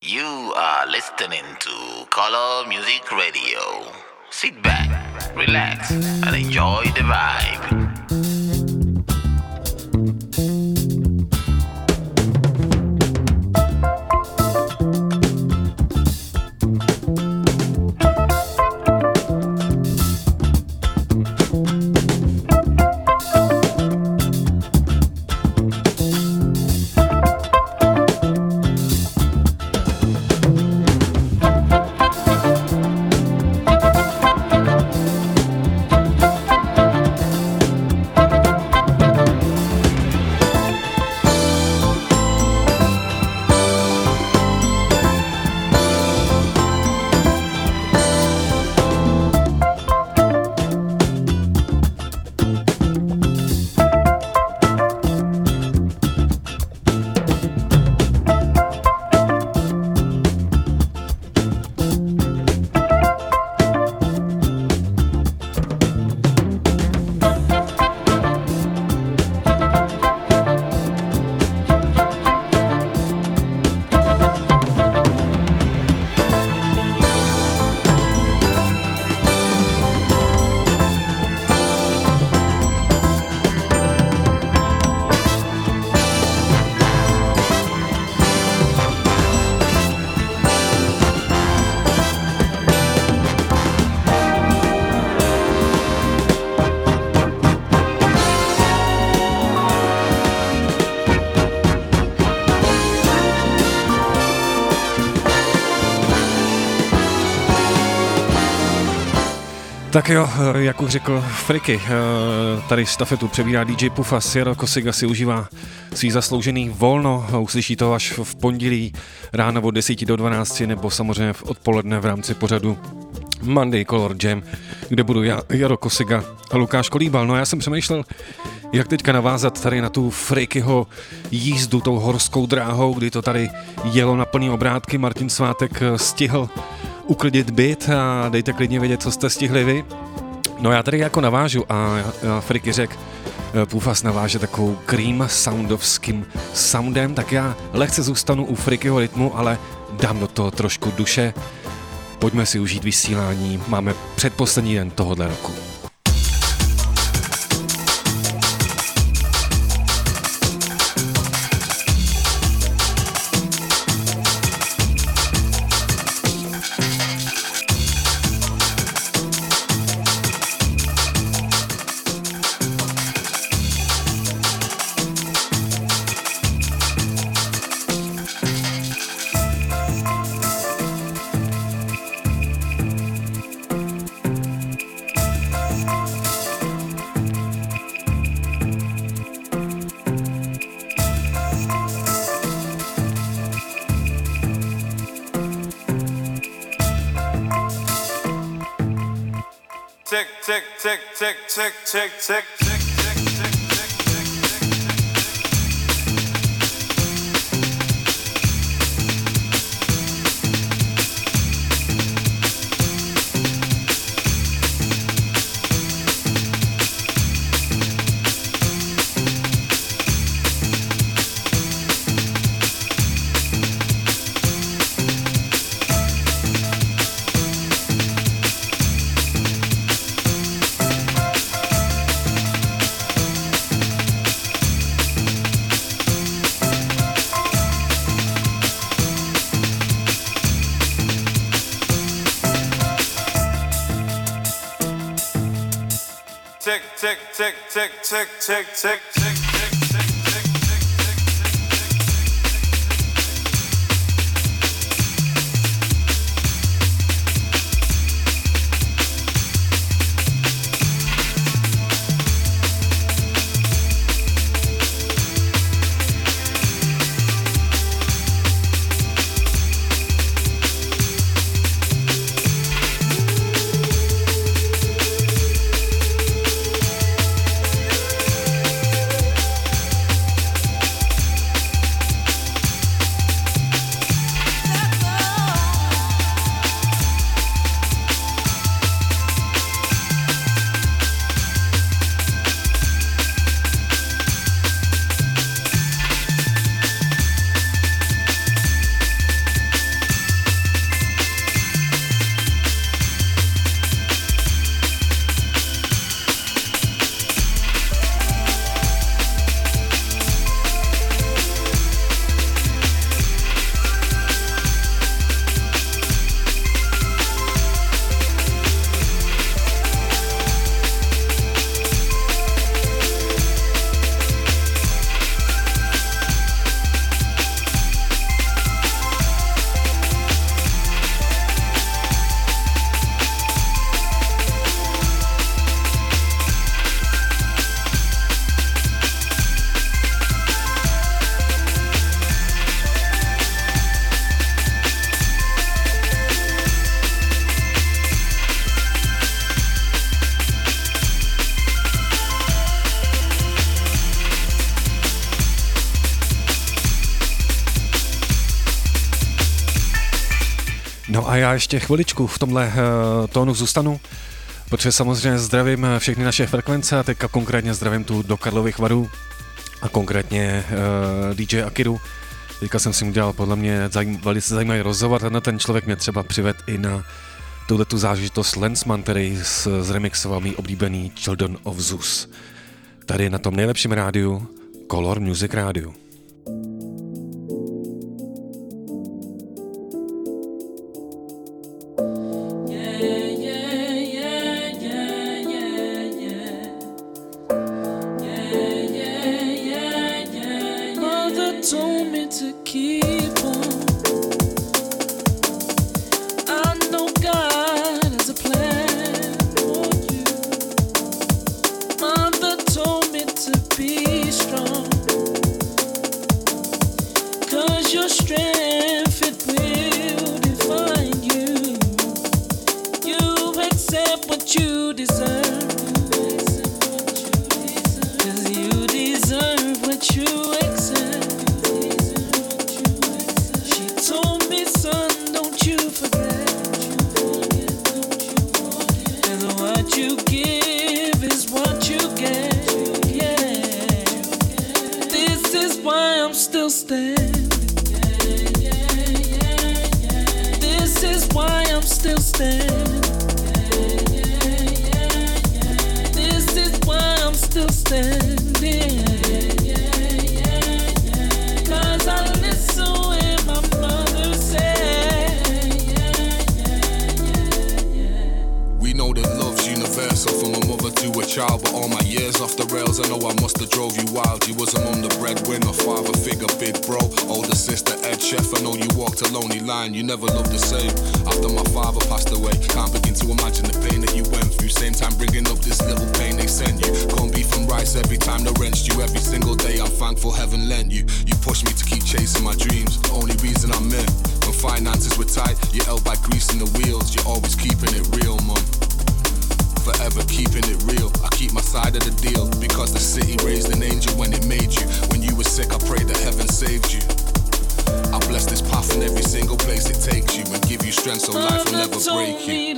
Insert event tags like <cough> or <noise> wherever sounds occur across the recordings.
You are listening to Color Music Radio. Sit back, relax, and enjoy the vibe. Tak jo, jak už řekl Friky, eh, tady stafetu přebírá DJ Pufa, Sierra Kosiga si užívá svý zasloužený volno, uslyší to až v pondělí ráno od 10 do 12 nebo samozřejmě v odpoledne v rámci pořadu Monday Color Jam, kde budu já, Jaro Kosiga a Lukáš Kolíbal. No já jsem přemýšlel, jak teďka navázat tady na tu Frikyho jízdu tou horskou dráhou, kdy to tady jelo na plný obrátky. Martin Svátek stihl uklidit byt a dejte klidně vědět, co jste stihli vy. No já tady jako navážu a, a Friky řekl, eh, Půfas naváže takovou cream soundovským soundem, tak já lehce zůstanu u Frikyho rytmu, ale dám do toho trošku duše. Pojďme si užít vysílání, máme předposlední den tohohle roku. Tick, tick, tick, tick. tick, tick, tick, tick. já ještě chviličku v tomhle eh, tónu zůstanu, protože samozřejmě zdravím eh, všechny naše frekvence a teďka konkrétně zdravím tu do Karlových varů a konkrétně eh, DJ Akiru. Teďka jsem si udělal podle mě zajím, velice zajímavý rozhovor, tenhle ten člověk mě třeba přived i na tuhle tu zážitost Lensman, který zremixoval mý oblíbený Children of Zeus. Tady na tom nejlepším rádiu, Color Music Radio. child, but all my years off the rails, I know I must have drove you wild. You was among the breadwinner, father figure, big bro, older sister, Ed Chef. I know you walked a lonely line, you never loved the same. After my father passed away, can't begin to imagine the pain that you went through. Same time bringing up this little pain they sent you. Can't be from rice every time they wrenched you. Every single day, I'm thankful heaven lent you. You pushed me to keep chasing my dreams. The only reason I'm in. When finances were tight, you held by greasing the wheels. You're always keeping it real, mum forever, keeping it real. I keep my side of the deal because the city raised an angel when it made you. When you were sick, I prayed that heaven saved you. I bless this path in every single place it takes you and give you strength so life will never break you.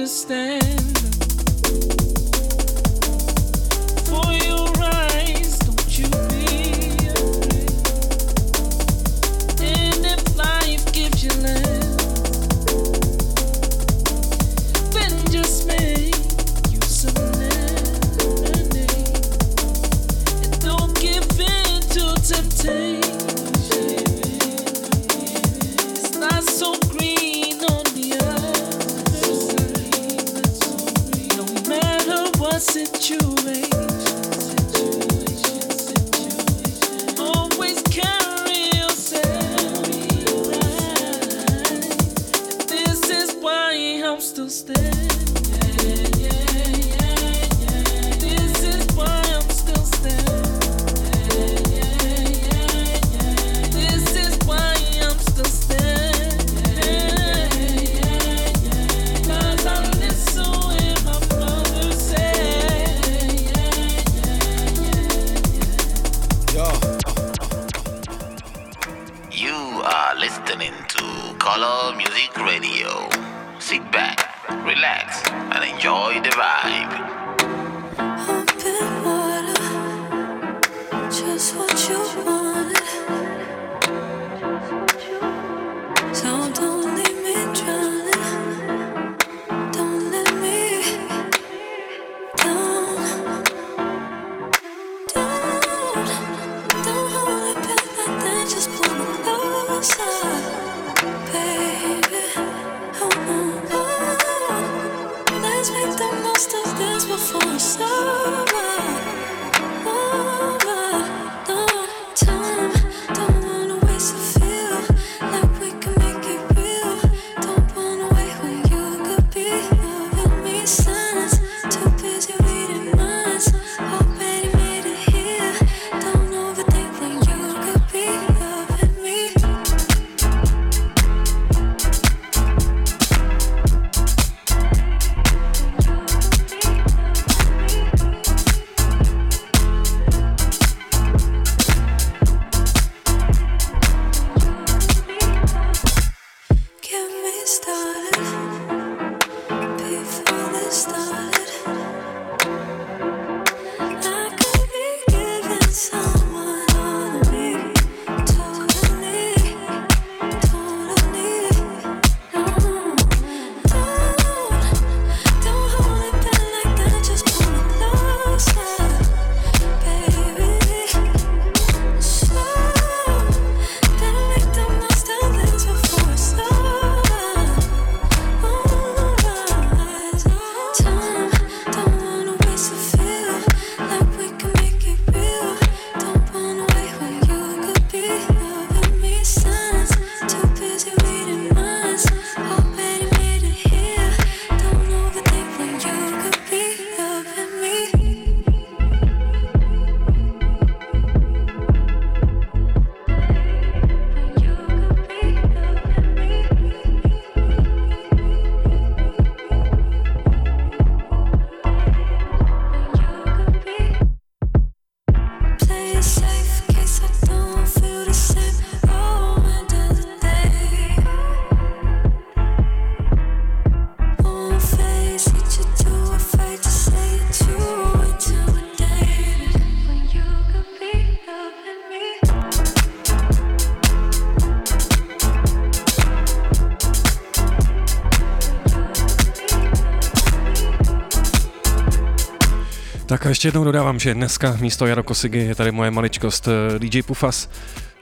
Ještě jednou dodávám, že dneska místo Jaro Kosigy je tady moje maličkost eh, DJ Pufas.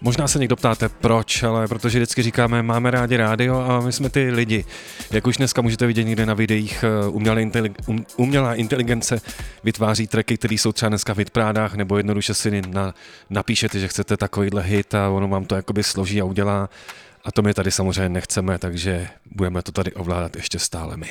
Možná se někdo ptáte, proč, ale protože vždycky říkáme, máme rádi rádio a my jsme ty lidi. Jak už dneska můžete vidět někde na videích, eh, umělá, intelig- um, umělá inteligence vytváří tracky, které jsou třeba dneska v hitprádách, nebo jednoduše si na, napíšete, že chcete takovýhle hit a ono vám to jakoby složí a udělá. A to my tady samozřejmě nechceme, takže budeme to tady ovládat ještě stále my.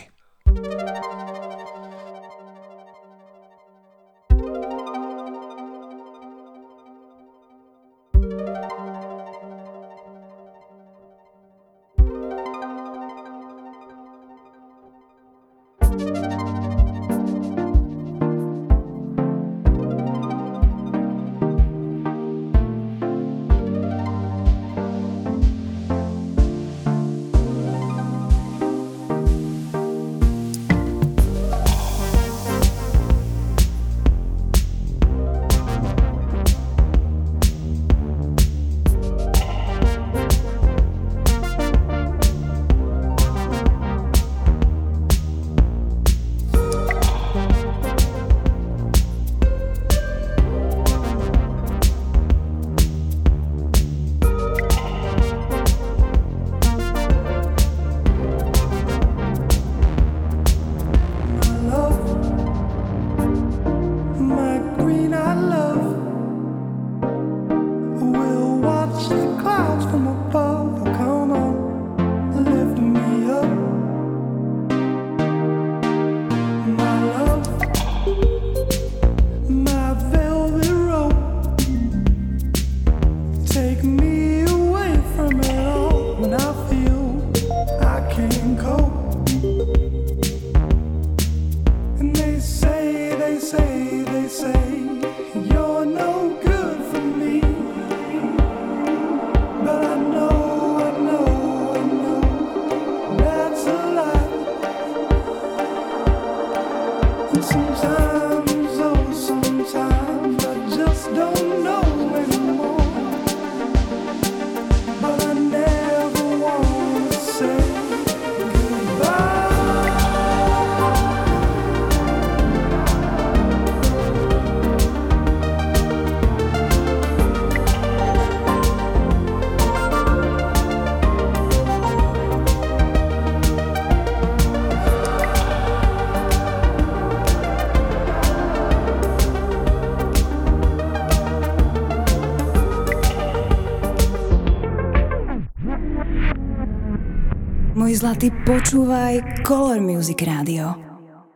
Zlatý, počúvaj Color Music Radio.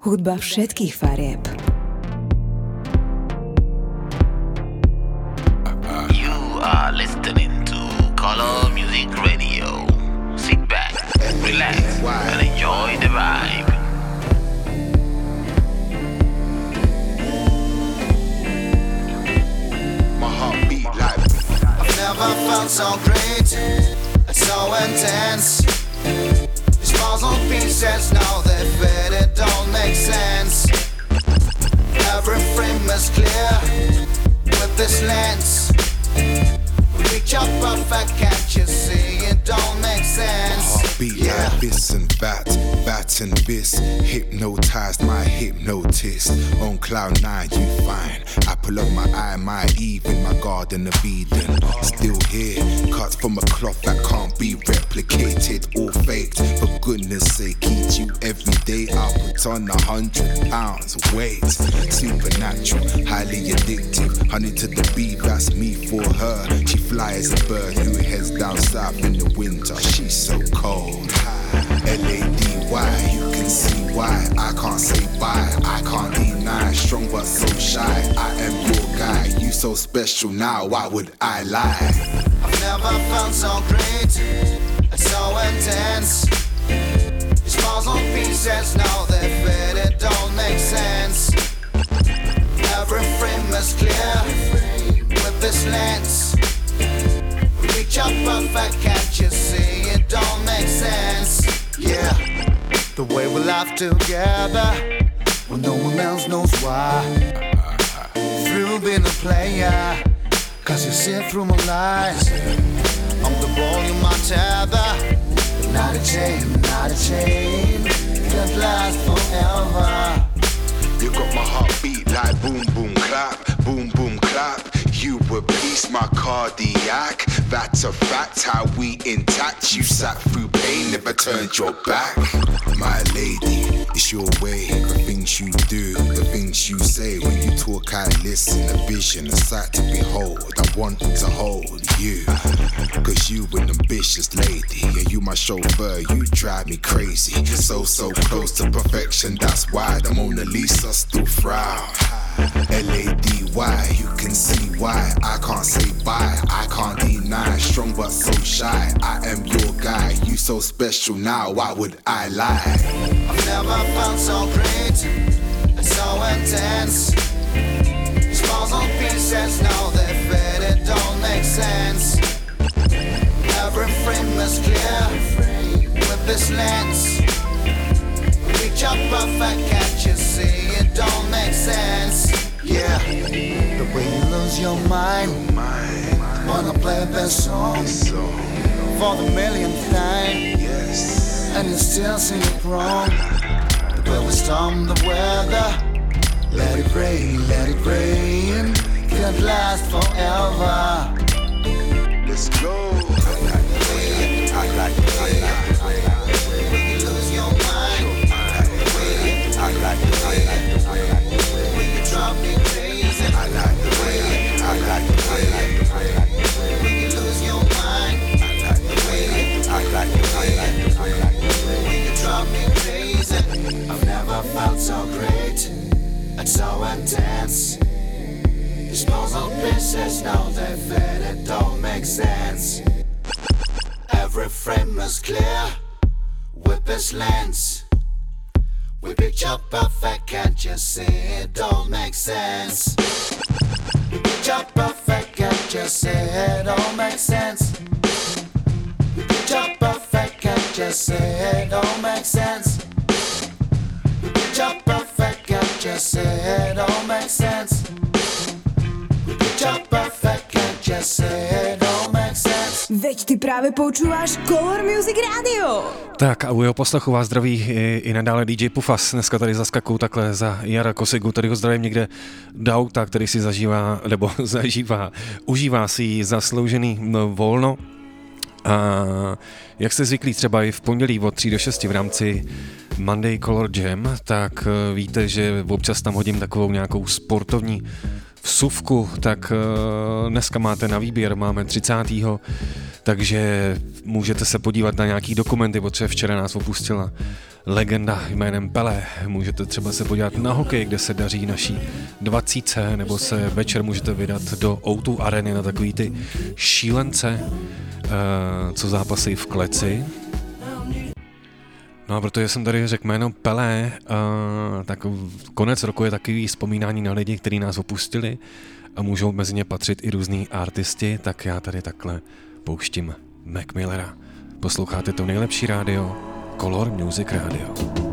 Hudba všetkých farieb. You are listening to Color Music Radio. Sit back, relax, and enjoy the vibe. My heart beat like I've never felt so great, so intense. These balls on pieces, now they fit, it don't make sense. Every frame is clear with this lens. Reach up can't you see? It don't make sense. Heartbeat Yeah. like this and that, that and this. Hypnotized my hypnotist. On cloud nine, you find. Apple of my eye, my Eve in my garden of Eden. Still here, cut from a cloth that can't be replicated or faked. For goodness sake, eat you every day. I'll put on a hundred pounds weight. Supernatural, highly addictive. Honey to the bee, that's me for her. She flies a bird who heads down south in the winter. She's so cold. L-A-D-Y, you can see why I can't say bye. I can't deny, strong but so shy. I am your guy, you so special now. Why would I lie? I've never felt so great and so intense. These puzzle pieces now they fit, it don't make sense. Every frame is clear with this lens. Reach up perfect, can't you see? It don't make sense. Yeah, the way we laugh together when no one else knows why. Through being a player, cause you see through my lies. I'm the ball, you're my tether. Not a chain, not a chain. Can't last forever. You got my heartbeat like boom boom clap, boom boom. Were peace, my cardiac. That's a fact. How we intact. You sat through pain, never turned your back. My lady, it's your way. The things you do, the things you say. When you talk, I listen. A vision, a sight to behold. I want to hold you. Cause you an ambitious lady. And you my chauffeur, you drive me crazy. So, so close to perfection. That's why the Mona Lisa still frown. L-A-D-Y, you can see why I can't say bye, I can't deny Strong but so shy, I am your guy You so special now, why would I lie? I've never felt so great so intense. Puzzle pieces now they fit, it don't make sense. Every frame is clear with this lens. Perfect, can't you see? It don't make sense. Yeah, the way you lose your mind. Wanna play this song for the millionth time Yes, and you still see it wrong. The way we storm the weather, let it rain, let it rain, can't last forever. Let's go I like I like I like I've felt so great and so intense. These pieces now they fit, it don't make sense. Every frame is clear with this lens. We picture perfect, can't you see? It don't make sense. We picture perfect, can't you see? It don't make sense. We picture perfect, can't you see? It don't make sense. Perfect, you see? It don't make sense. We picture perfect, can't you see? It don't make sense. Veď ty právě poučíváš Color Music Radio. Tak a u jeho poslechu vás zdraví i, i nadále DJ Pufas. Dneska tady zaskakuju takhle za Jara Kosigu, tady ho zdravím někde do auta, který si zažívá, nebo <laughs> zažívá, užívá si zasloužený no, volno. A jak jste zvyklí třeba i v pondělí od 3 do 6 v rámci Monday Color Jam, tak eh, víte, že občas tam hodím takovou nějakou sportovní vsuvku, tak eh, dneska máte na výběr, máme 30. Takže můžete se podívat na nějaký dokumenty, protože včera nás opustila legenda jménem Pele. Můžete třeba se podívat na hokej, kde se daří naší 20, nebo se večer můžete vydat do O2 areny na takový ty šílence, eh, co zápasí v kleci. No protože jsem tady řekl jméno Pelé, uh, tak konec roku je takový vzpomínání na lidi, kteří nás opustili a můžou mezi ně patřit i různí artisti, tak já tady takhle pouštím Mac Millera. Posloucháte to nejlepší rádio, Color Music Radio.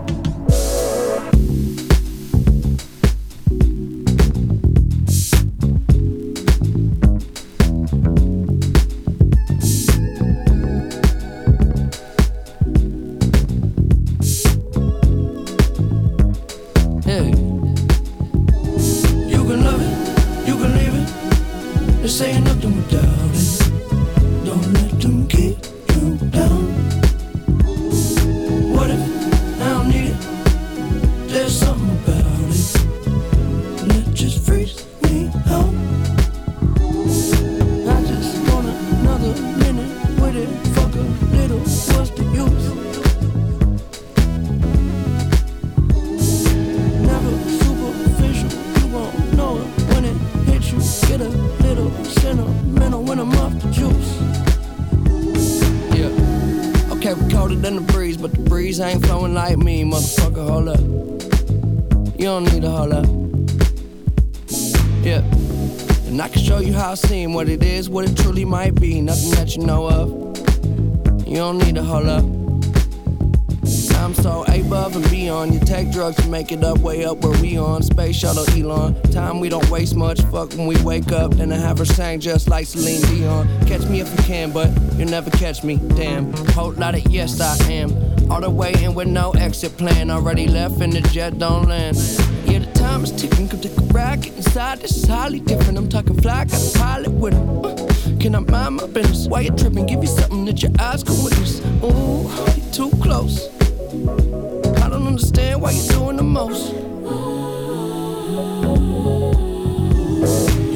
Make it up, way up where we on. Space shuttle Elon. Time we don't waste much. Fuck when we wake up. Then I have her sang just like Celine Dion. Catch me if you can, but you'll never catch me. Damn. Whole lot of yes, I am. All the way in with no exit plan. Already left and the jet don't land. The time is ticking. Come take a ride, get inside. This is highly different. I'm talking fly, got a pilot with him. Uh, can I mind my business? Why you tripping? Give you something that your eyes can witness. Ooh, you're too close I don't understand why you're doing the most.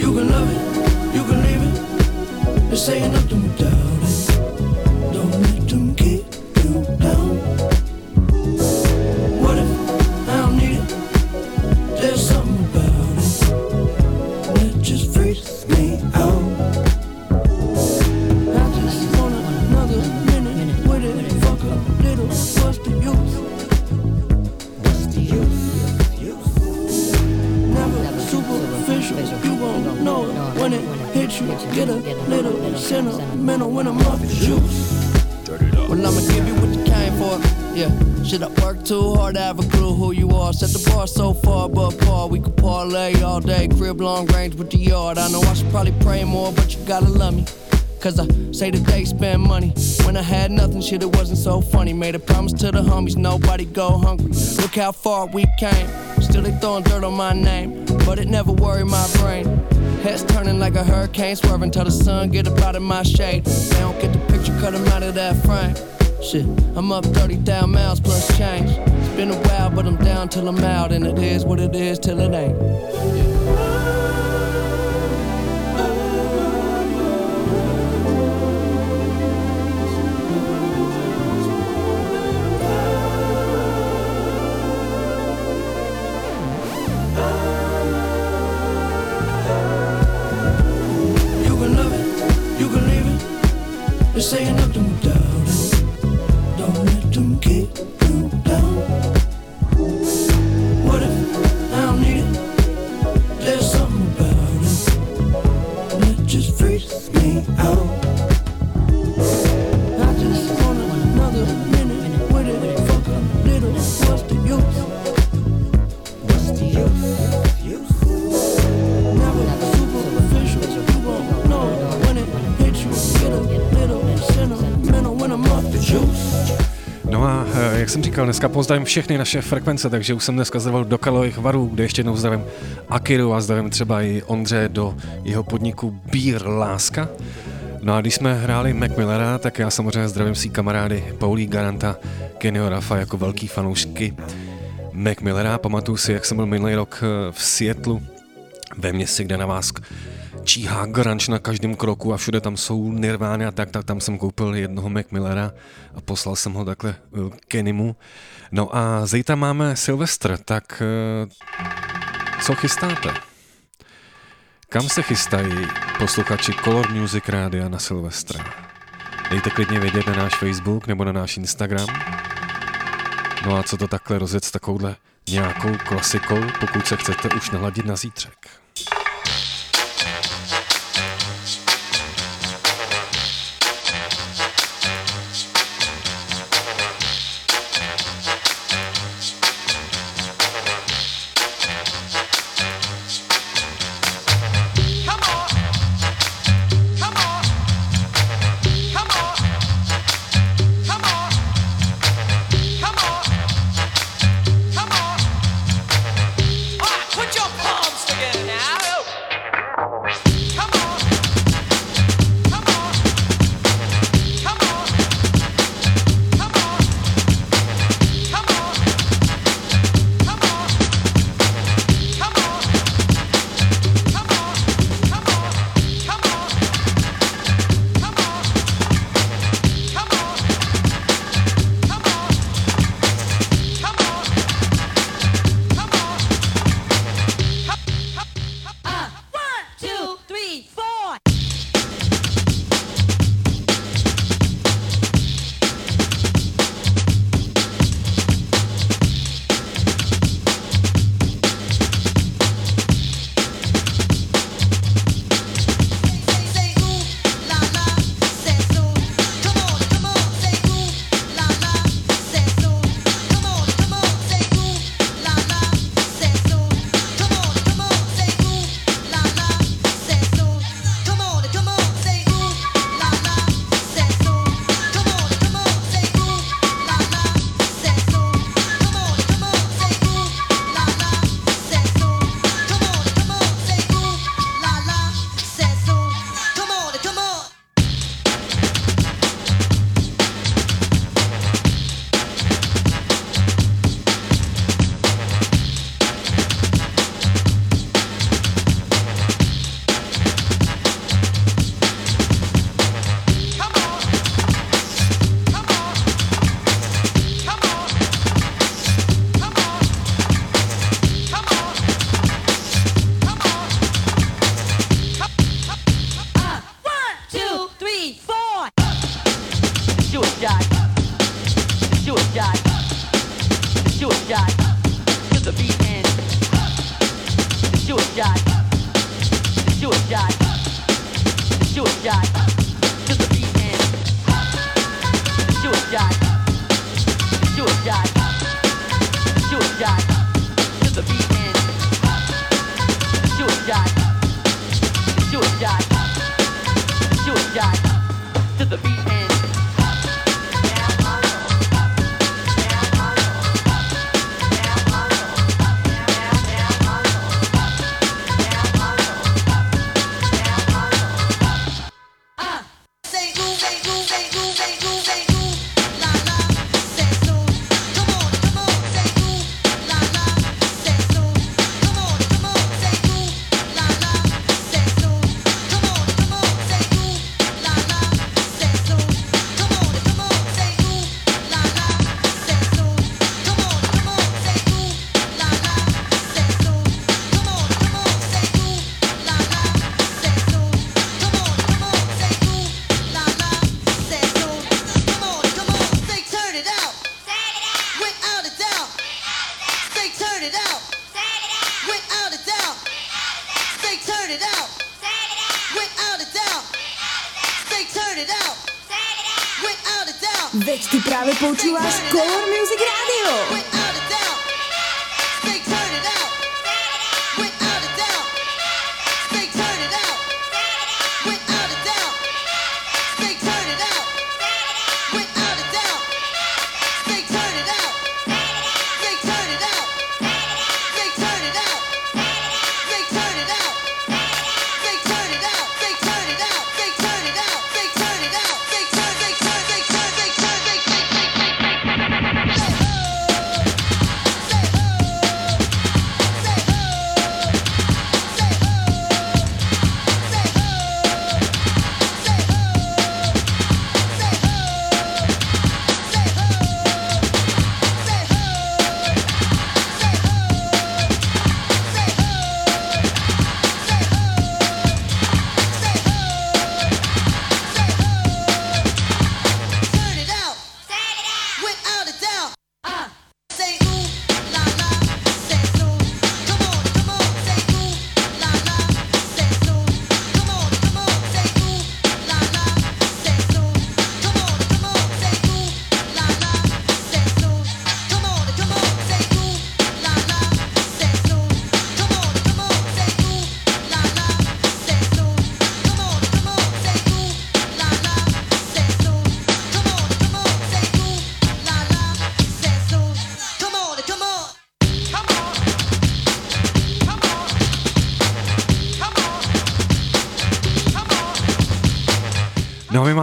You can love it, you can leave it. This ain't nothing without it. When you. Get a little sentimental when I'm off the juice. Well, I'ma give you what you came for. Yeah, should I work too hard to have a clue who you are? Set the bar so far above par. We could parlay all day, crib long range with the yard. I know I should probably pray more, but you gotta love me. Cause I say that they spend money. When I had nothing, shit, it wasn't so funny. Made a promise to the homies, nobody go hungry. Look how far we came. Still they throwing dirt on my name, but it never worried my brain. Heads turning like a hurricane, swerving till the sun get up out of my shade. They don't get the picture, cut them out of that frame. Shit, I'm up 30,000 miles plus change. It's been a while, but I'm down till I'm out, and it is what it is till it ain't. Saying nothing without it. Don't let them keep you down. Říkal, dneska pozdravím všechny naše frekvence, takže už jsem dneska zdravil do Kalových varů, kde ještě jednou zdravím Akiru a zdravím třeba i Ondře do jeho podniku Beer Láska. No a když jsme hráli Mac Millera, tak já samozřejmě zdravím si kamarády Paulí Garanta, Kenio Rafa jako velký fanoušky Mac Millera. Pamatuju si, jak jsem byl minulý rok eh, v Seattleu, ve městě, kde na vás číhá grunge na každém kroku a všude tam jsou Nirvány a tak, tak tam jsem koupil jednoho Mac Millera a poslal jsem ho takhle uh, Kennymu. No a zítra máme Silvestr, tak uh, co chystáte? Kam se chystají posluchači Color Music Rádia na Silvestra? Dejte klidně vědět na náš Facebook nebo na náš Instagram. No a co to takhle rozjet s takovouhle nějakou klasikou, pokud se chcete už naladit na zítřek.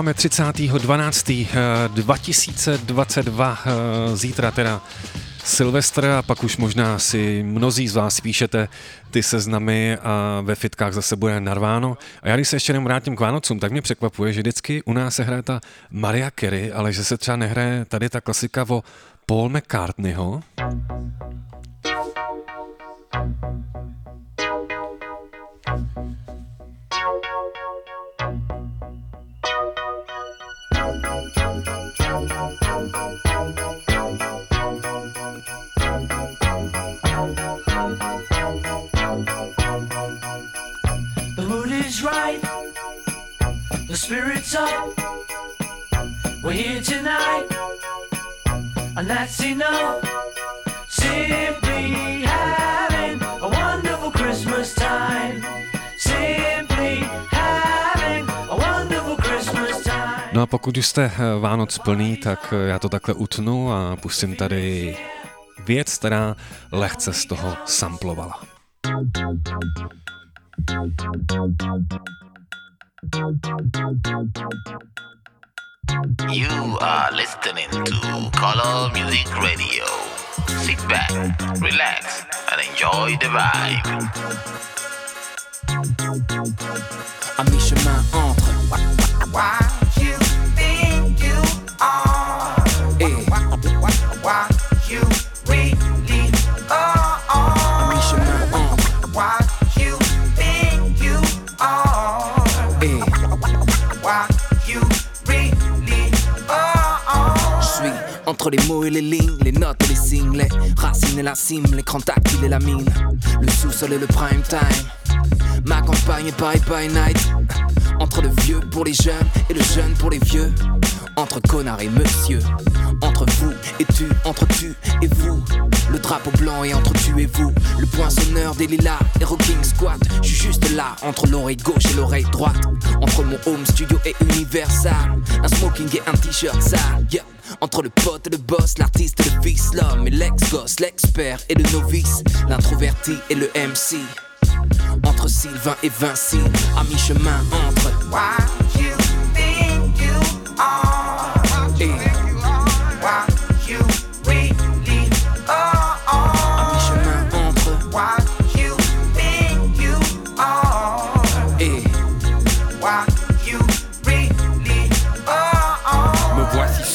Máme 30.12.2022, eh, zítra teda Silvestr a pak už možná si mnozí z vás píšete ty seznamy a ve fitkách zase bude narváno. A já když se ještě jenom vrátím k Vánocům, tak mě překvapuje, že vždycky u nás se hraje ta Maria Carey, ale že se třeba nehraje tady ta klasika o Paul McCartneyho. Spirits up. We're here tonight, and that's enough. Simply having a wonderful Christmas time. Simply having a wonderful Christmas time. No a pokud jste eh, Vánoc plný, tak eh, já to takhle utnu a pustím tady věc, která lehce z toho samplovala. You are listening to Color Music Radio. Sit back, relax, and enjoy the vibe. À mi-chemin entre. Why Entre les mots et les lignes, les notes et les signes, les racines et la cime, l'écran tactile et la mine, le sous-sol et le prime time. Ma campagne est bye night. Entre le vieux pour les jeunes et le jeune pour les vieux. Entre connard et monsieur. Entre vous et tu, entre tu et vous. Le drapeau blanc et entre tu et vous. Le poinçonneur des lilas et rocking squat. Je suis juste là, entre l'oreille gauche et l'oreille droite. Entre mon home studio et Universal. Un smoking et un t-shirt sale. Entre le pote et le boss, l'artiste et le fils, l'homme et l'ex-gosse, l'expert et le novice, l'introverti et le MC. Entre Sylvain et Vinci, à mi-chemin entre.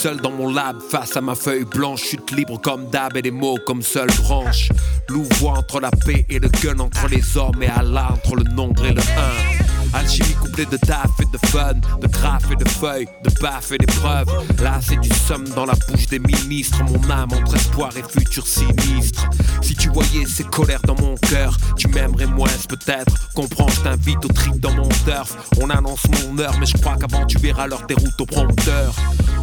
Seul dans mon lab, face à ma feuille blanche, chute libre comme d'hab et des mots comme seule branche. Louvois entre la paix et le gun, entre les hommes et Allah, entre le nombre et le 1. Alchimie couplée de taf et de fun, de graphes et de feuilles, de baffes et d'épreuves. Là, c'est du somme dans la bouche des ministres. Mon âme entre espoir et futur sinistre. Si tu voyais ces colères dans mon cœur, tu m'aimerais moins peut-être. Comprends, je t'invite au trip dans mon turf. On annonce mon heure, mais je crois qu'avant tu verras leur déroute au prompteur.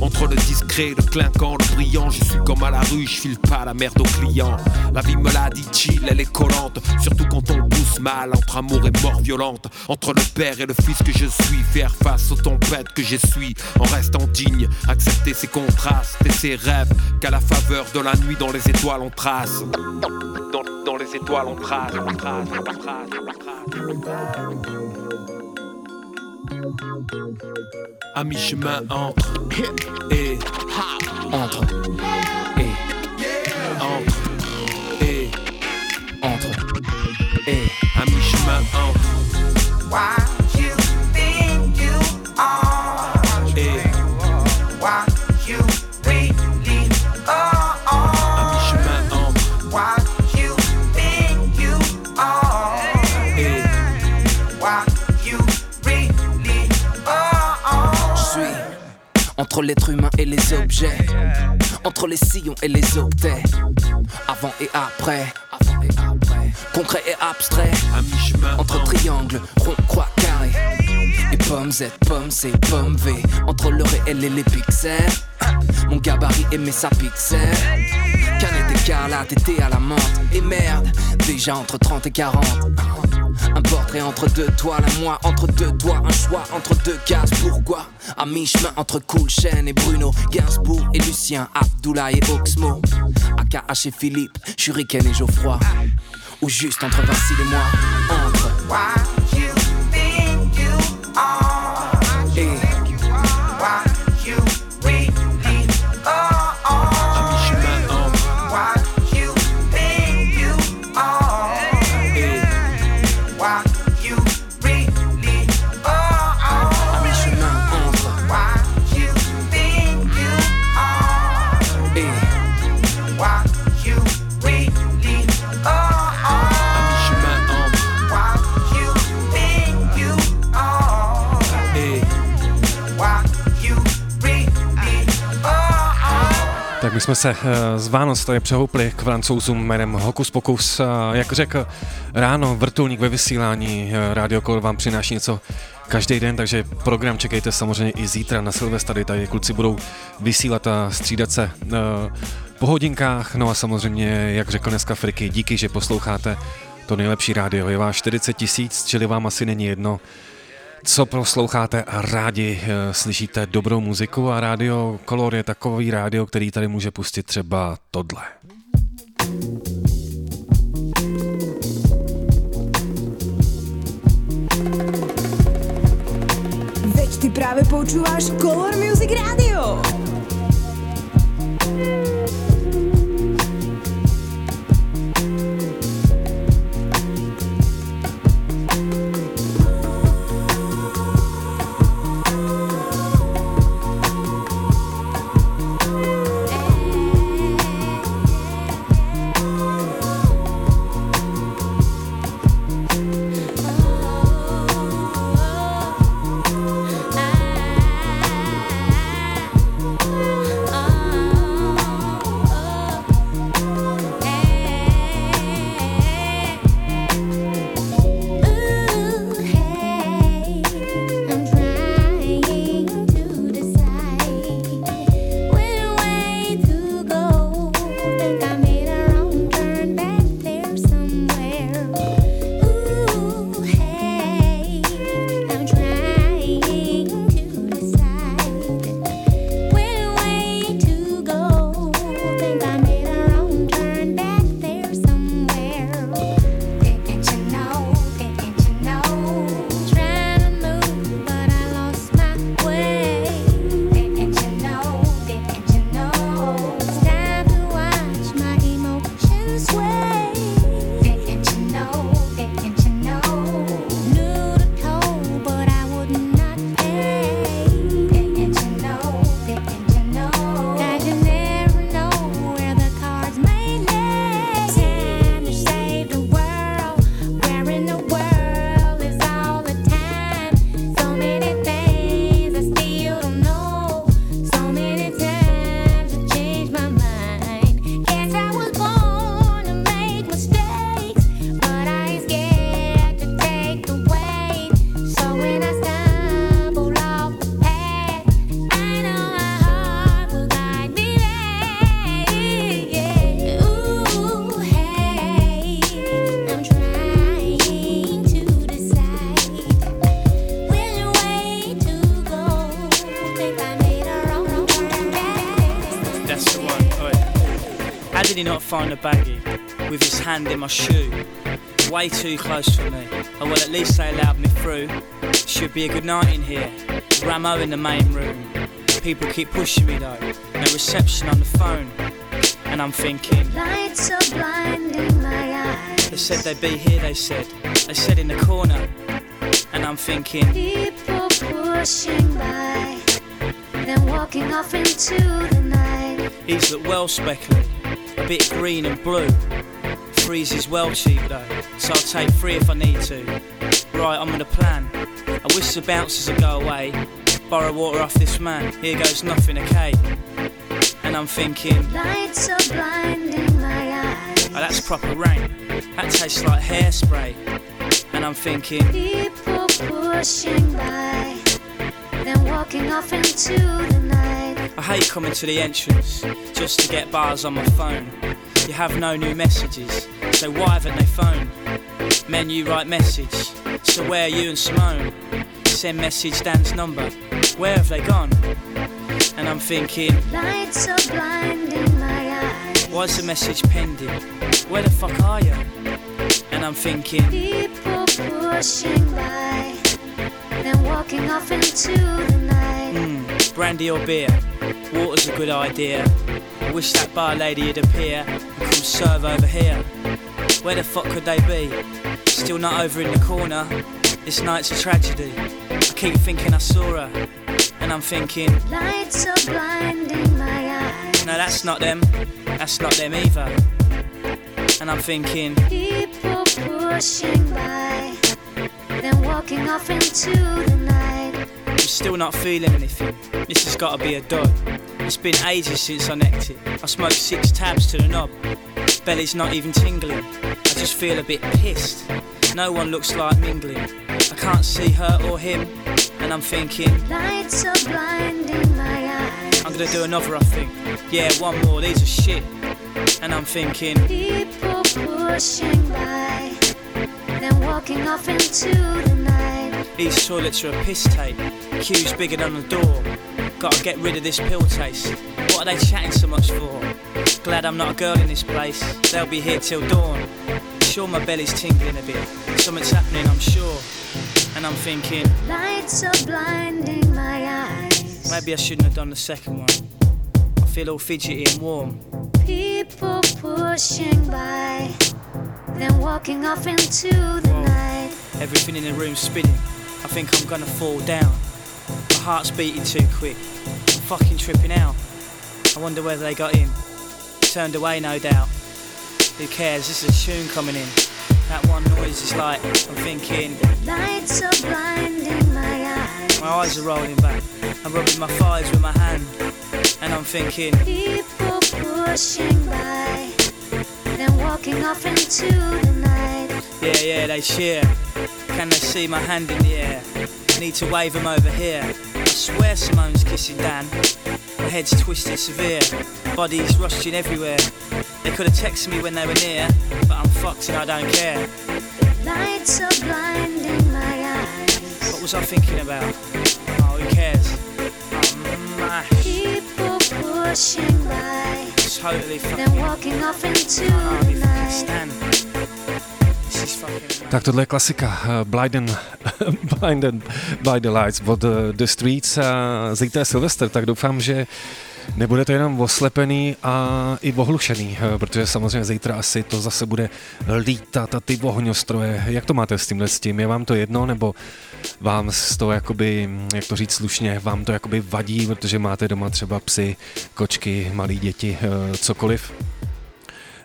Entre le discret, le clinquant, le brillant, je suis comme à la rue, je file pas la merde aux clients. La vie me l'a dit chill, elle est collante. Surtout quand on pousse mal, entre amour et mort violente. Entre le et le fils que je suis, faire face aux tempêtes que j'essuie en restant digne, accepter ses contrastes et ses rêves. Qu'à la faveur de la nuit dans les étoiles on trace. Dans, les étoiles on trace, on on trace, À mi-chemin entre et entre entre les sillons et les octets, avant et après. Avant et après. Concret et abstrait, entre triangle, rond, croix, carré. Et pomme Z, pomme C, pomme V, entre le réel et les pixels. Mon gabarit et mes sapixels. Canette écarlate, été à la menthe. Et merde, déjà entre 30 et 40. Un portrait entre deux toiles, un moi entre deux doigts, un choix entre deux cases. Pourquoi? À mi-chemin entre Cool et Bruno, Gainsbourg et Lucien, Abdoulaye et Oxmo, AKH et Philippe, Shuriken et Geoffroy. Ou juste entre Vincile et moi, entre. My jsme se eh, z Vánoc tady přehoupli k francouzům jménem Hokus Pokus. Jak řekl ráno vrtulník ve vysílání, eh, Radio Kol vám přináší něco každý den, takže program čekejte samozřejmě i zítra na Silvestry, tady kluci budou vysílat a střídat se eh, po hodinkách, no a samozřejmě, jak řekl dneska Friky, díky, že posloucháte to nejlepší rádio, je vás 40 tisíc, čili vám asi není jedno, co posloucháte a rádi e, slyšíte dobrou muziku a rádio Color je takový rádio, který tady může pustit třeba tohle. Veď ty práve počúvaš Color Music Radio. How did he not find a baggy with his hand in my shoe? Way too close for me. Oh well, at least they allowed me through. Should be a good night in here. Ramo in the main room. People keep pushing me though. No reception on the phone. And I'm thinking, Lights are blinding my eyes. they said they'd be here, they said. They said in the corner. And I'm thinking, People pushing by, then walking off into the night. He's look well speckled, a bit green and blue. Three's is well cheap though, so I'll take three if I need to. Right, I'm on a plan. I wish the bouncers would go away. Borrow water off this man, here goes nothing, okay? And I'm thinking, Lights are blinding my eyes. oh, that's proper rain. That tastes like hairspray. And I'm thinking, People pushing by, then walking off into the night. I hate coming to the entrance just to get bars on my phone. You have no new messages, so why haven't they phoned? you write message, so where are you and Simone? Send message Dan's number, where have they gone? And I'm thinking, Lights are blinding my eyes. why's the message pending? Where the fuck are you? And I'm thinking, People pushing by, then walking off into the night. hmm, brandy or beer? Water's a good idea. I wish that bar lady would appear and come serve over here. Where the fuck could they be? Still not over in the corner. This night's a tragedy. I keep thinking I saw her, and I'm thinking, Lights are blinding my eyes. no, that's not them. That's not them either. And I'm thinking, People pushing by, then walking off into the night. Still not feeling anything. This has got to be a dud. It's been ages since I necked it. I smoked six tabs to the knob. Belly's not even tingling. I just feel a bit pissed. No one looks like mingling. I can't see her or him, and I'm thinking, Lights are blinding my eyes. I'm gonna do another, I think. Yeah, one more, these are shit. And I'm thinking, People pushing by, then walking off into the. These toilets are a piss tape. Queue's bigger than the door. Gotta get rid of this pill taste. What are they chatting so much for? Glad I'm not a girl in this place. They'll be here till dawn. Sure, my belly's tingling a bit. Something's happening, I'm sure. And I'm thinking, Lights are blinding my eyes. maybe I shouldn't have done the second one. I feel all fidgety and warm. People pushing by, then walking off into the night. Everything in the room spinning. I think I'm gonna fall down. My heart's beating too quick. I'm fucking tripping out. I wonder whether they got in. Turned away, no doubt. Who cares? This is a tune coming in. That one noise is like, I'm thinking, Lights are blinding my eyes. my eyes are rolling back. I'm rubbing my thighs with my hand. And I'm thinking, People pushing by, then walking off into the night. yeah, yeah, they cheer. Can they see my hand in the air? Need to wave them over here. I swear Simone's kissing Dan. My head's twisted severe. Bodies rushing everywhere. They could have texted me when they were near, but I'm fucked and I don't care. Lights are blinding my eyes. What was I thinking about? Oh, who cares? I'm mash. People pushing by, Totally then fucking. walking off into Oh, the night. stand. Tak tohle je klasika. Blinded, Blinded by the Lights od eh, The Streets. Zítra je Silvester, tak doufám, že nebudete jenom oslepený a i ohlušený, eh, protože samozřejmě zítra asi to zase bude lítat a ty ohňostroje. Jak to máte s tímhle s tím? Je vám to jedno, nebo vám z toho jakoby, jak to říct slušně, vám to jakoby vadí, protože máte doma třeba psy, kočky, malí děti, eh, cokoliv?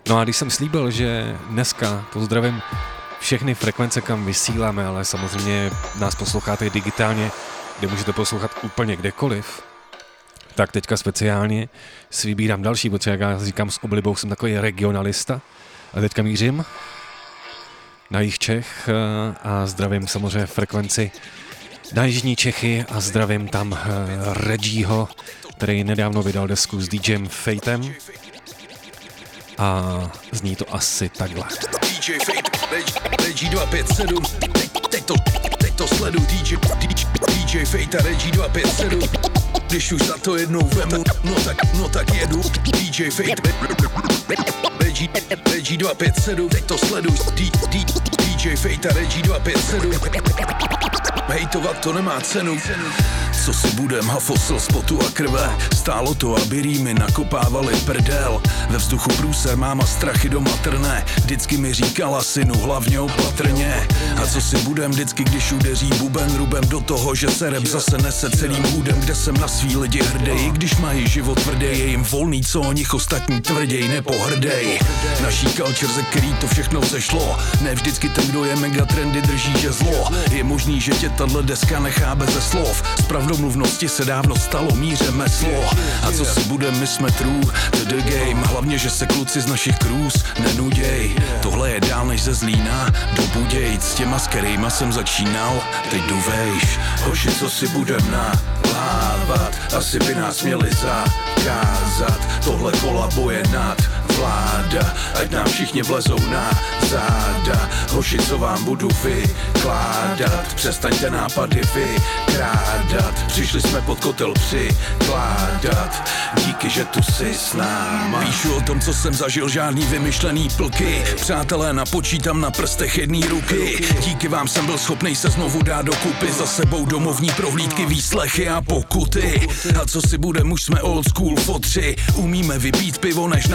No a když jsem slíbil, že dneska pozdravím všechny frekvence, kam vysíláme, ale samozřejmě nás posloucháte digitálně, kde můžete poslouchat úplně kdekoliv, tak teďka speciálně si vybírám další, protože jak já říkám s oblibou, jsem takový regionalista. A teďka mířím na jich Čech eh, a zdravím samozřejmě frekvenci na Jižní Čechy a zdravím tam eh, Reggieho, který nedávno vydal desku s DJem Fatem a zní to asi takhle. DJ Fate, Regi 257, teď, to, teď to sledu, DJ, DJ, Fate a Regi 257, když už za to jednou vemu, no tak, no tak jedu, DJ Fate, Regi, Regi 257, teď to D, DJ Fejta, Regi 257. Hejtovat to nemá cenu. Co si budem, hafosl spotu a krve? Stálo to, aby rýmy nakopávali prdel. Ve vzduchu průser, máma strachy do matrné Vždycky mi říkala synu, hlavně opatrně. A co si budem, vždycky když udeří buben Rubem do toho, že se rep zase nese celým hůdem Kde jsem na svý lidi hrdej, když mají život tvrdý Je jim volný, co o nich ostatní tvrděj, nepohrdej. Naší culture, ze který to všechno zešlo Ne vždycky ten, kdo je mega trendy, drží, že zlo. Je možný, že tě tahle deska nechá bez slov. S pravdomluvnosti se dávno stalo míře meslo A co si budem, my jsme true to the game. Hlavně, že se kluci z našich krůz nenuděj. Tohle je dál než ze Zlína. Do Budějc S těma, s kterýma jsem začínal, teď jdu vejš Hoši, co si budem nalávat? Asi by nás měli zakázat. Tohle kolabo je nad vláda Ať nám všichni vlezou na záda. Hoši, co vám budu vykládat Přestaňte nápady vykrádat. Přišli jsme pod kotel přikládat Díky, že tu jsi s náma. Píšu o tom, co jsem zažil, žádný vymyšlený plky. Přátelé, napočítám na prstech jedný ruky. Díky vám jsem byl schopný se znovu dát dokupy. Za sebou domovní prohlídky, výslechy a pokuty. A co si budem, už jsme old school fotři. Umíme vypít pivo, než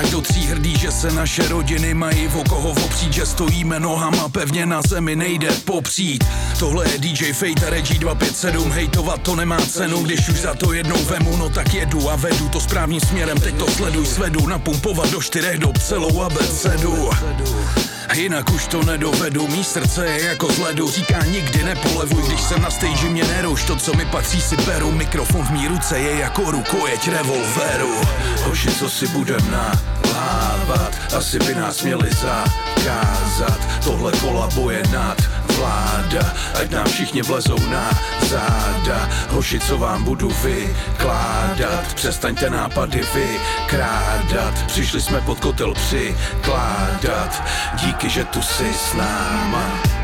napočítáš do tří hrdí, že se naše rodiny mají o koho opřít Že stojíme nohama pevně na zemi, nejde popřít. Tohle je DJ Fate Regi 257 Hejtovat to nemá cenu, když už za to jednou vemu No tak jedu a vedu to správným směrem Teď to sleduj, svedu, napumpovat do čtyřech dob celou abecedu Jinak už to nedovedu, mý srdce je jako z ledu. Říká nikdy nepolevuj, když jsem na stage mě neruš. To co mi patří si beru, mikrofon v mý ruce je jako rukojeť revolveru. Hoši, co si budem nalávat, asi by nás měli zakázat. Tohle kolabo je nad vláda. Ať nám všichni vlezou na záda. Hoši, co vám budu vykládat. Přestaňte nápady vykrádat. Přišli jsme pod kotel přikládat. Díky, že tu jsi s náma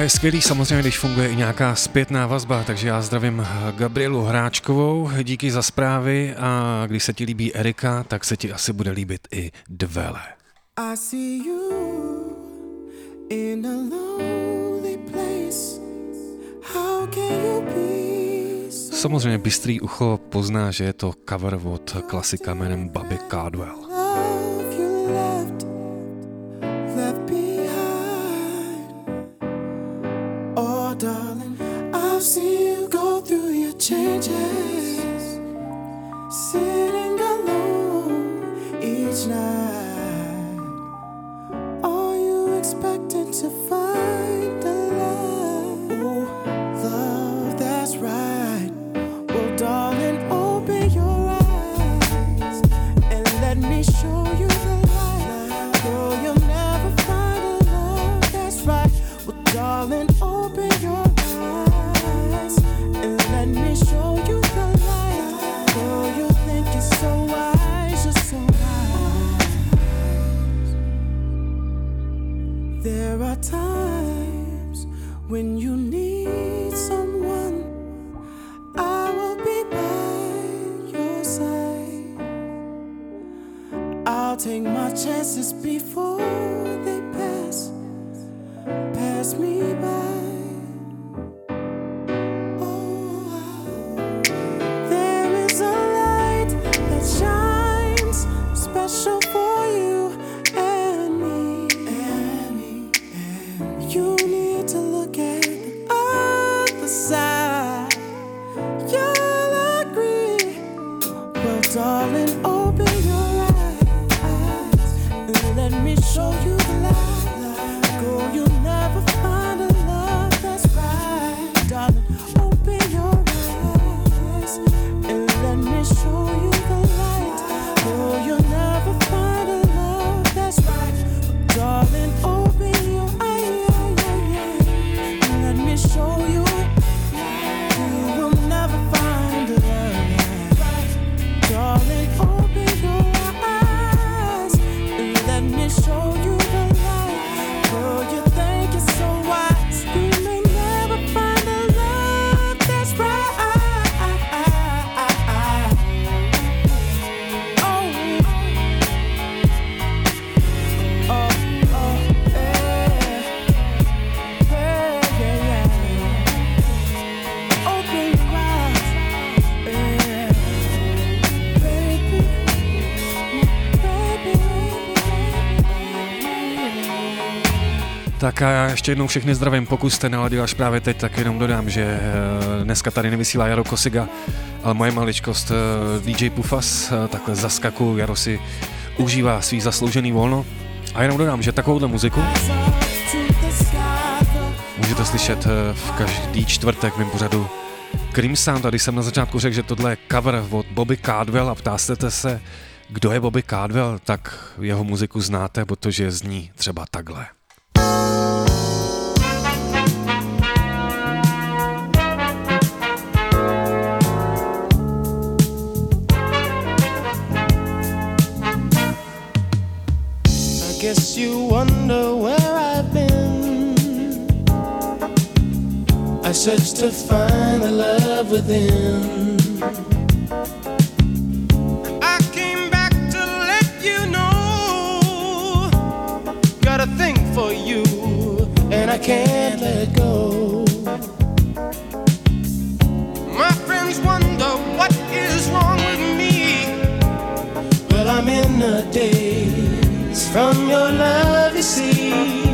a je skvělý samozřejmě, když funguje i nějaká zpětná vazba, takže já zdravím Gabrielu Hráčkovou, díky za zprávy a když se ti líbí Erika, tak se ti asi bude líbit i Dvele. I see you in a lonely place. How can you be so Samozřejmě bystrý ucho pozná, že je to cover od klasika jménem Bobby Caldwell. love you left I've seen you go through your changes, sitting alone each night. Are you expecting to find times when you need someone. I will be by your side. I'll take my chances before Tak a já ještě jednou všechny zdravím, pokud jste naladil až právě teď, tak jenom dodám, že eh, dneska tady nevysílá Jaro Kosiga, ale moje maličkost eh, DJ Pufas, eh, takhle zaskaku, Jaro si užívá svý zasloužený volno. A jenom dodám, že takovouhle muziku můžete slyšet v každý čtvrtek v mém pořadu Cream Sound. Tady jsem na začátku řekl, že tohle je cover od Bobby Cardwell a ptáte se, kdo je Bobby Cardwell, tak jeho muziku znáte, protože zní třeba takhle. Guess you wonder where I've been. I searched to find the love within. I came back to let you know. Got a thing for you, and I can't let go. My friends wonder what is wrong with me. Well, I'm in a daze from your love, you see.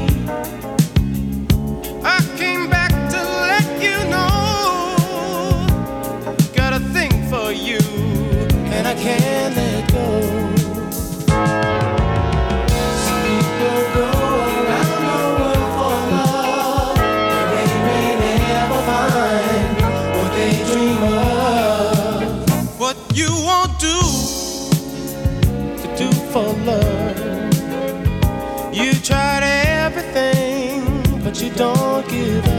Don't give up.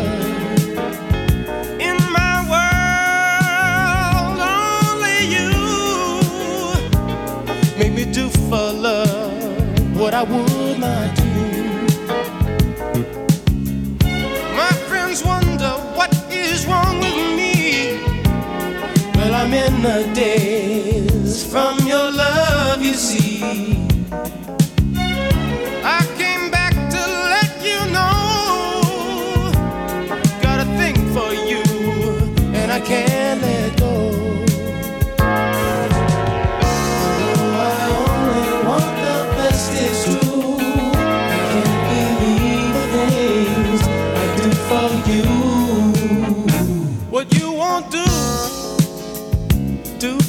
In my world, only you make me do for love what I would not do. My friends wonder what is wrong with me. Well, I'm in days from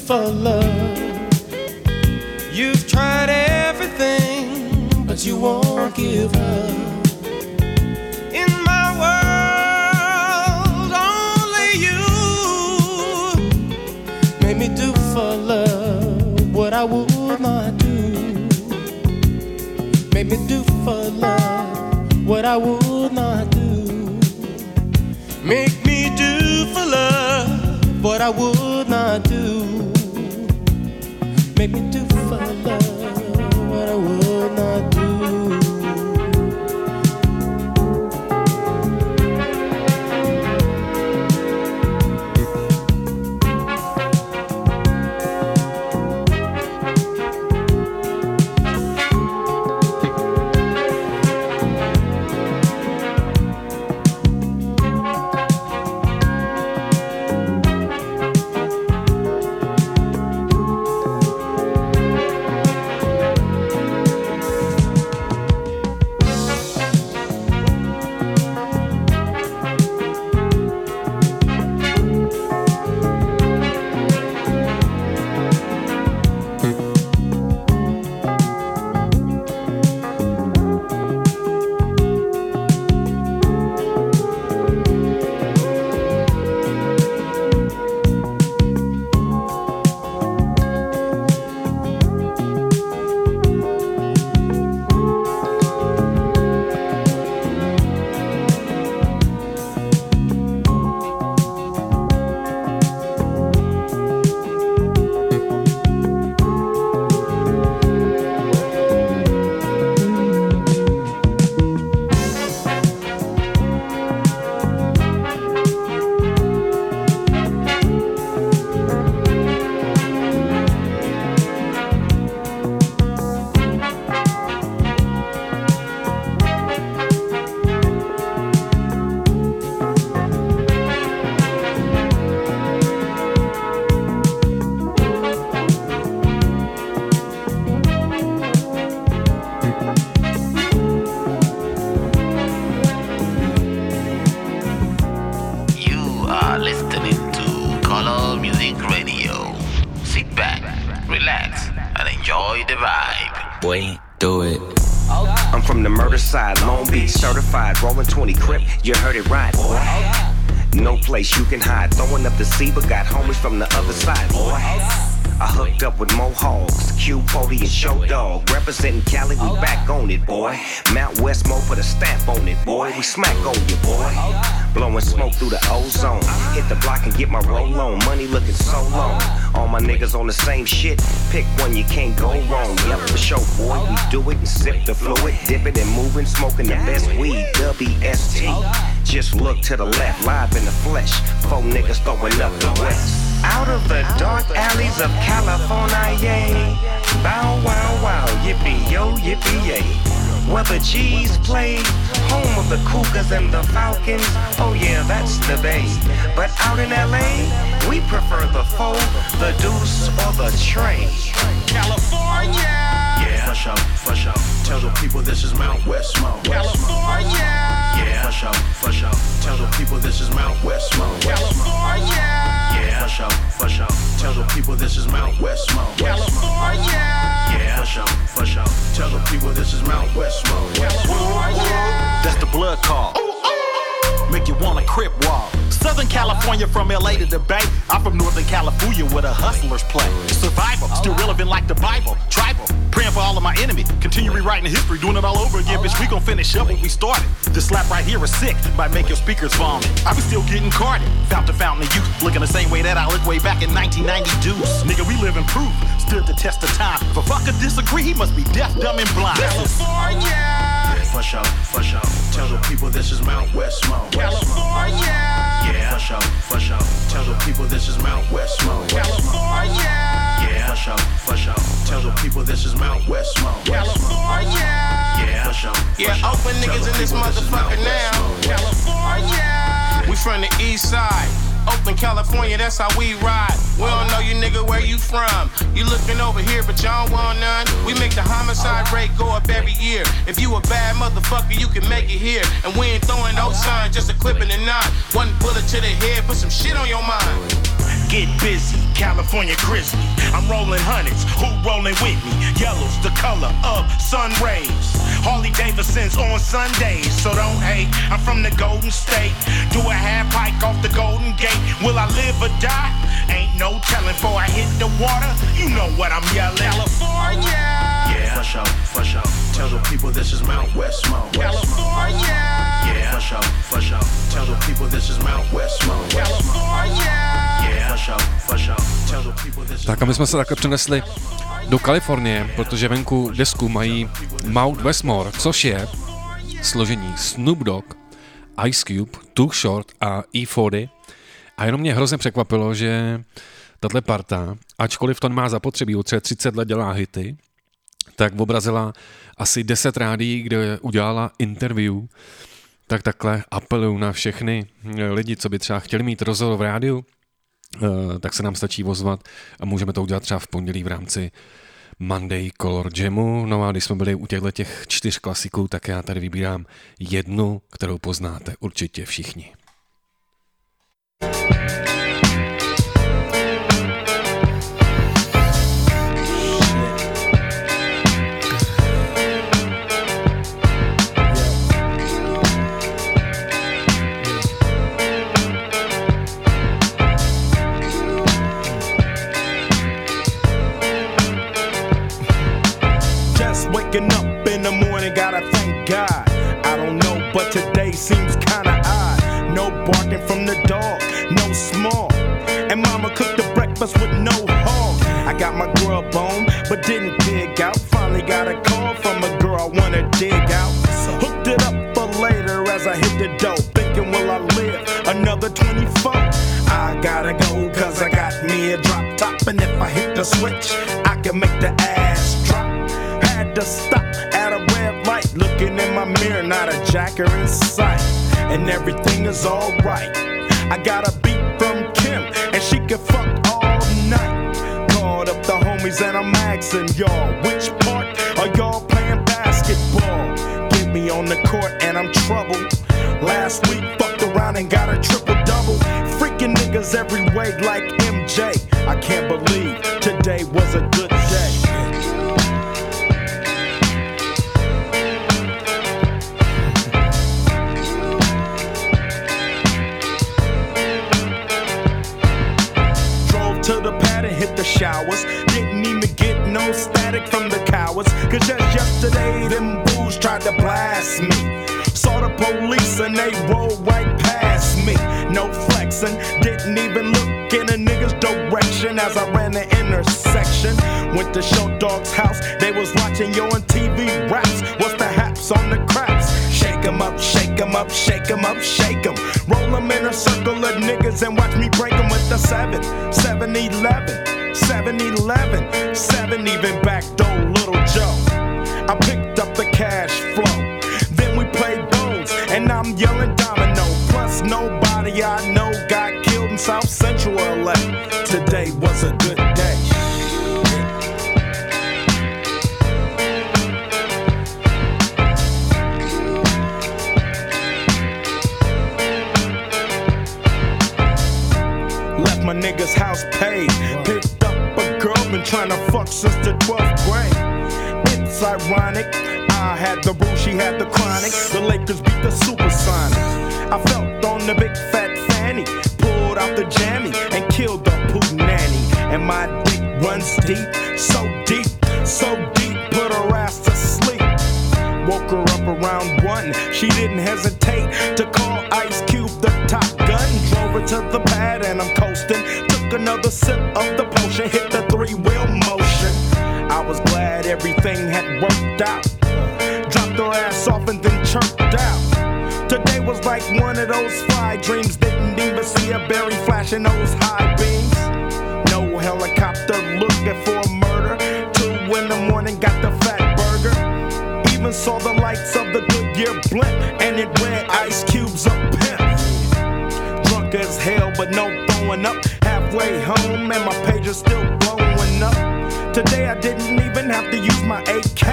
for love. You've tried everything but you won't give up. In my world, only you made me do for love what I would not do. Made me do for love what I would not do. Make me do for love what I would not do. Make me do for love Show Dog. Representing Cali, we back on it, boy. Mount Westmore put a stamp on it, boy. We smack on you, boy. Blowing smoke through the ozone. Hit the block and get my roll on. Money looking so long. All my niggas on the same shit. Pick one, you can't go wrong. Yep, for sure, boy. We do it and sip the fluid, dip it and moving, smoking the best weed. WST. Just look to the left, live in the flesh. Four niggas throwing up the west. Out of the dark alleys of California, yay. Bow wow wow, yippee yo, yippee yay. Where the G's play, home of the Cougars and the Falcons. Oh yeah, that's the Bay. But out in LA, we prefer the four, the deuce, or the tray. California. Yeah, for sure, for sure. Tell the people this is Mount Westmore. California. Yeah, for sure, for sure. Tell the people this is Mount Westmore. California. Yeah, for sure, for sure. Tell the people this is Mount Westmore. California. Yeah, for sure, for sure. Tell the people this is Mount Westmore. California. That's the blood call. Make you wanna crip walk. Southern California from LA to the Bay. I'm from Northern California where the hustlers play. Survival, still relevant like the Bible. Tribal, praying for all of my enemy. Continue rewriting history, doing it all over again, bitch. We gon' finish up what we started. This slap right here is sick, might make your speakers vomit. I be still getting carded. Fountain fountain of youth, looking the same way that I look way back in 1990 deuce. Nigga, we live in proof, stood the test of time. If a fucker disagree, he must be deaf, dumb, and blind. California. Yeah, for sure, for sure. Tell the people this is Mount Westmore. California. Yeah, for sure, for sure. Tell the people this is Mount Westmore. California. Yeah, for sure, for sure. Tell the people this is Mount Westmore. California. Yeah, for sure. for Yeah, open niggas in this people this motherfucker now. California. We from the east side. Oakland, California, that's how we ride. We don't know you nigga where you from. You looking over here, but y'all don't want none. We make the homicide rate go up every year. If you a bad motherfucker, you can make it here. And we ain't throwing no sign, just a clip in the nine. One bullet to the head, put some shit on your mind. Get busy, California grizzly. I'm rolling hundreds, who rolling with me? Yellow's the color of sun rays. Harley Davidson's on Sundays, so don't hate. I'm from the Golden State. Do a half pike off the Golden Gate. Will I live or die? Ain't no telling. Before I hit the water, you know what I'm yelling. California. Yeah, for sure, for sure. Tell the people this is Mount Westmore. California. Yeah, for sure, for sure. Tell the people this is Mount Westmore. California. Yeah, for Tak a my jsme se takhle přenesli do Kalifornie, protože venku desku mají Mount Westmore, což je složení Snoop Dogg, Ice Cube, Too Short a E40. A jenom mě hrozně překvapilo, že tahle parta, ačkoliv to má zapotřebí, třeba 30 let dělá hity, tak obrazila asi 10 rádií, kde udělala interview, tak takhle apeluju na všechny lidi, co by třeba chtěli mít rozhovor v rádiu, tak se nám stačí ozvat a můžeme to udělat třeba v pondělí v rámci Monday Color Jamu. No a když jsme byli u těchto těch čtyř klasiků, tak já tady vybírám jednu, kterou poznáte určitě všichni. Just barking from the dog, no small. And mama cooked the breakfast with no hog. I got my grub on, but didn't dig out. Finally got a call from a girl I wanna dig out. Hooked it up for later as I hit the dough. Thinking, will I live another 24? I gotta go, cause I got me a drop top. And if I hit the switch, I can make the ass drop. Had to stop looking in my mirror, not a jacker in sight. And everything is alright. I got a beat from Kim, and she can fuck all night. Called up the homies, and I'm asking y'all, which part are y'all playing basketball? Get me on the court, and I'm troubled. Last week, fucked around and got a triple double. Freaking niggas every way like MJ. I can't believe today was a good day. To hit the showers. Didn't even get no static from the cowards. Cause just yesterday, them fools tried to blast me. Saw the police and they rolled right past me. No flexing, didn't even look in a nigga's direction as I ran the intersection. Went to Short Dog's house, they was watching yo MTV raps. What's the haps on the craps? Shake 'em up, shake 'em up, shake 'em up, shake 'em. Roll 'em in a circle of niggas and watch me break 'em with the 7, 7 11, 7 11, 7 even back door, little Joe. I picked up the cash flow. Then we played bones, and I'm yelling domino. Plus, nobody I know got killed in South Central LA. Today was a good paid. Picked up a girl, been trying to fuck since the 12th grade. It's ironic. I had the boo, she had the chronic. The Lakers beat the Supersonics. I felt on the big fat fanny. Pulled out the jammy and killed the poop nanny. And my dick runs deep, so deep, so deep, put her ass to sleep. Woke her up around one. She didn't hesitate to call Ice Cube like one of those fly dreams. Didn't even see a berry flashing those high beams. No helicopter looking for a murder. Two in the morning, got the Fatburger. Even saw the lights of the Goodyear blimp, and it read Ice Cube's a pimp. Drunk as hell, but no throwing up. Halfway home, and my page is still blowing up. Today I didn't even have to use my AK.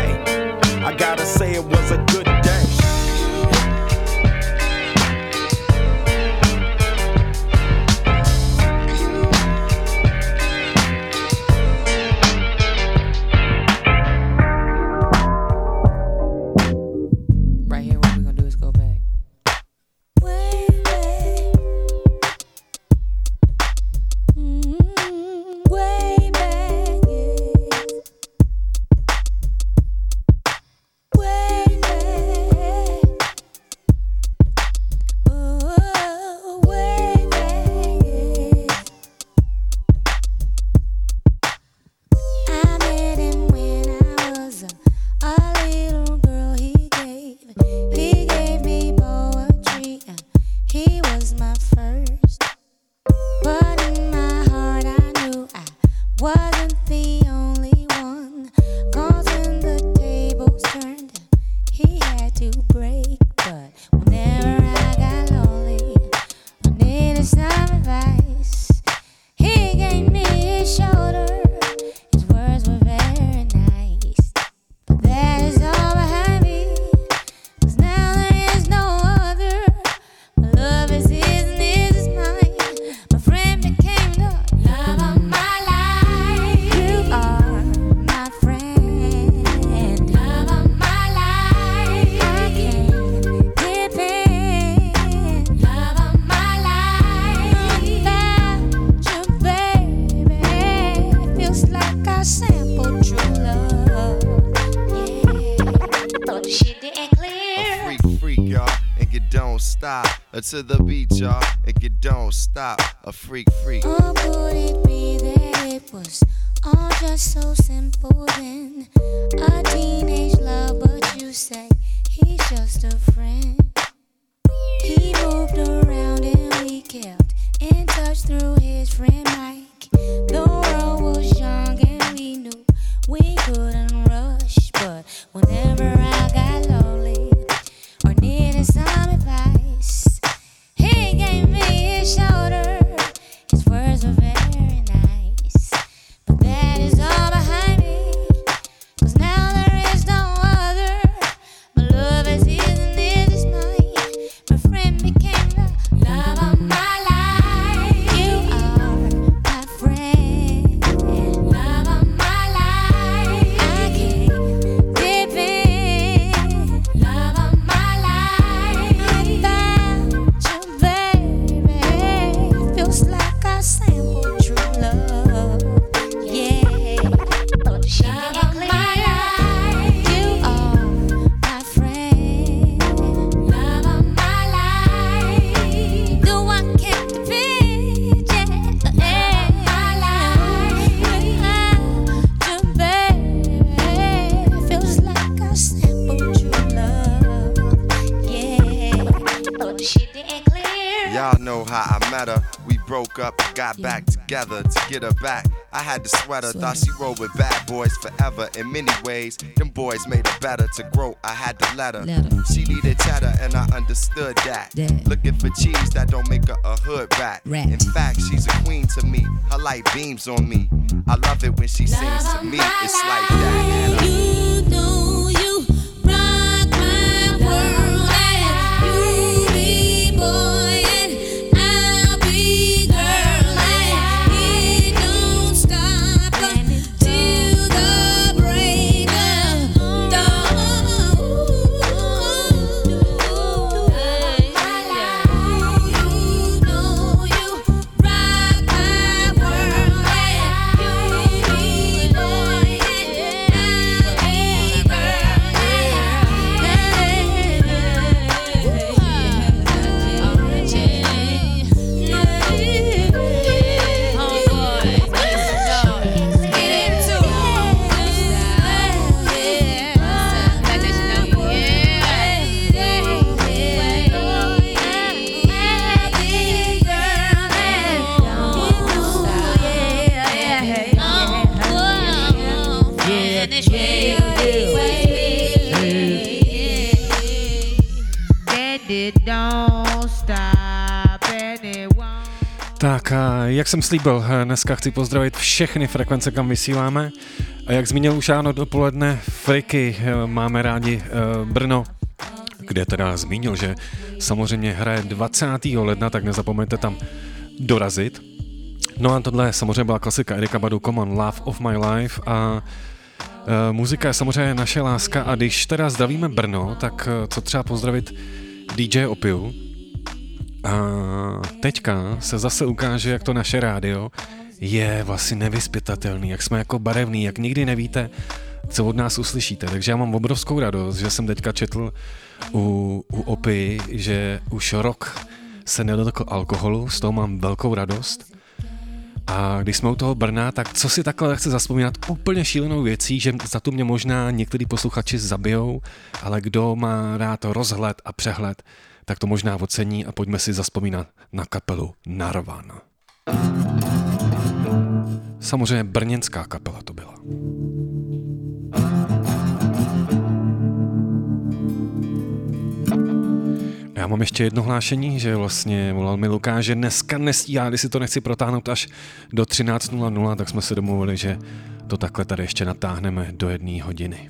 I gotta say it was a good day. Stop. Uh, the together to get her back. I had to sweat her, thought she rolled with bad boys forever. In many ways, them boys made her better. To grow, I had to let her. She needed cheddar, and I understood that. Looking for cheese that don't make her a hood rat. In fact, she's a queen to me. Her light beams on me. I love it when she sings to me. It's like that. You know Tak a jak jsem slíbil, eh, dneska chci pozdravit všechny frekvence, kam vysíláme. A jak zmínil už ráno dopoledne, Friky, eh, máme rádi eh, Brno, kde teda zmínil, že samozřejmě hraje 20. ledna, tak nezapomeňte tam dorazit. No a tohle samozřejmě byla klasika Erika Badu Common Love of My Life a muzika je samozřejmě naše láska a když teda zdravíme Brno, tak co třeba pozdravit DJ Opiu. A teďka se zase ukáže, jak to naše rádio je vlastně nevyspytatelný, jak jsme jako barevný, jak nikdy nevíte, co od nás uslyšíte. Takže já mám obrovskou radost, že jsem teďka četl u, u Opy, že už rok se nedotkl alkoholu, z toho mám velkou radost. A když jsme u toho Brna, tak co si takhle chce zaspomínat úplně šílenou věcí, že za to mě možná některý posluchači zabijou, ale kdo má rád rozhled a přehled, tak to možná ocení a pojďme si zaspomínat na kapelu Narvana. Samozřejmě brněnská kapela to byla. Já mám ještě jedno hlášení, že vlastně volal mi Lukáš, že dneska nestíhá, když si to nechci protáhnout až do 13.00, tak jsme se domluvili, že to takhle tady ještě natáhneme do jedné hodiny.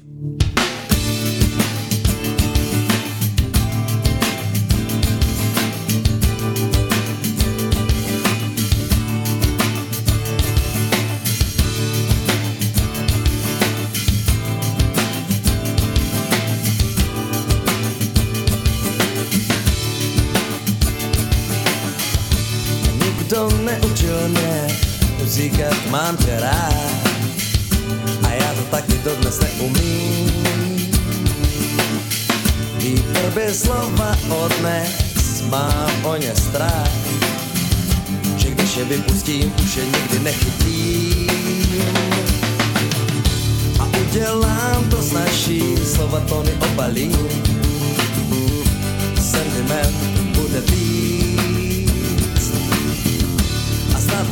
Mám tě rád. A já to taky dodnes neumím. Ví blbě slova odnes, mám o ně strach. Že když je vypustím, už je nikdy nechytím. A udělám to snaží, slova tony obalím. Sentiment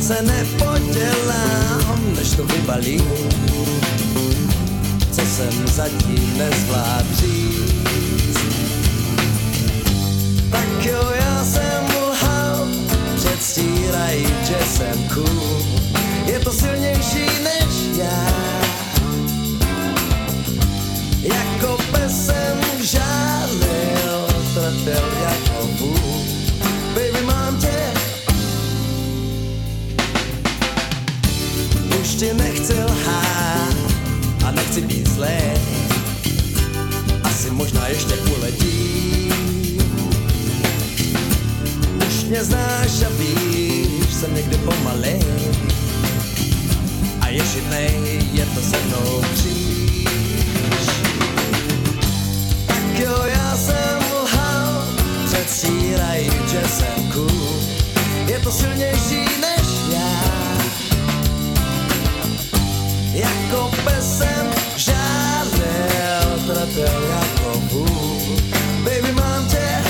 se nepodělám, než to vybalím, co jsem zatím nezvlád říct. Tak jo, já jsem lhal, předstírají, že jsem cool, je to silnější než já. Zlé. Asi možná ještě uletím. Už mě znáš a víš, jsem někde pomalej. A ješitnej je to se mnou kříž. Tak jo, já jsem lhal, předstírají, že jsem cool. Je to silnější než já. Jako pes jsem žádlil, jako. Baby, mám tě,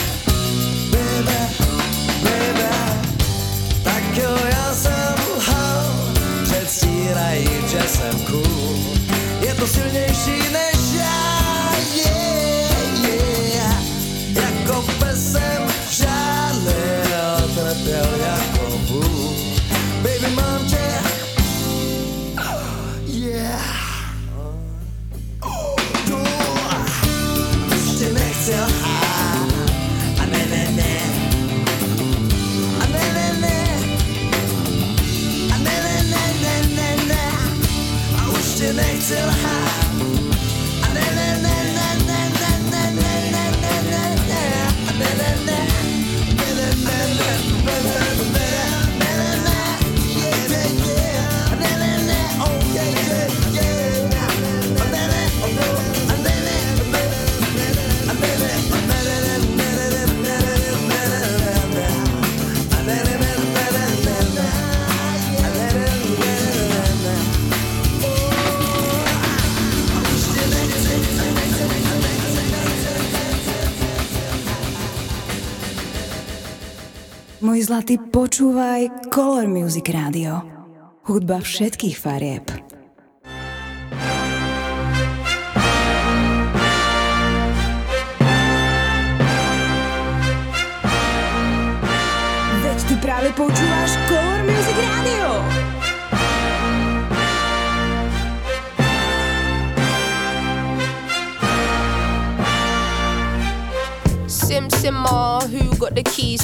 baby, baby, tak jo, já jsem lhal, předstírají, že jsem cool. Je to silnější zlatý, počúvaj Color Music Radio. Hudba všetkých farieb.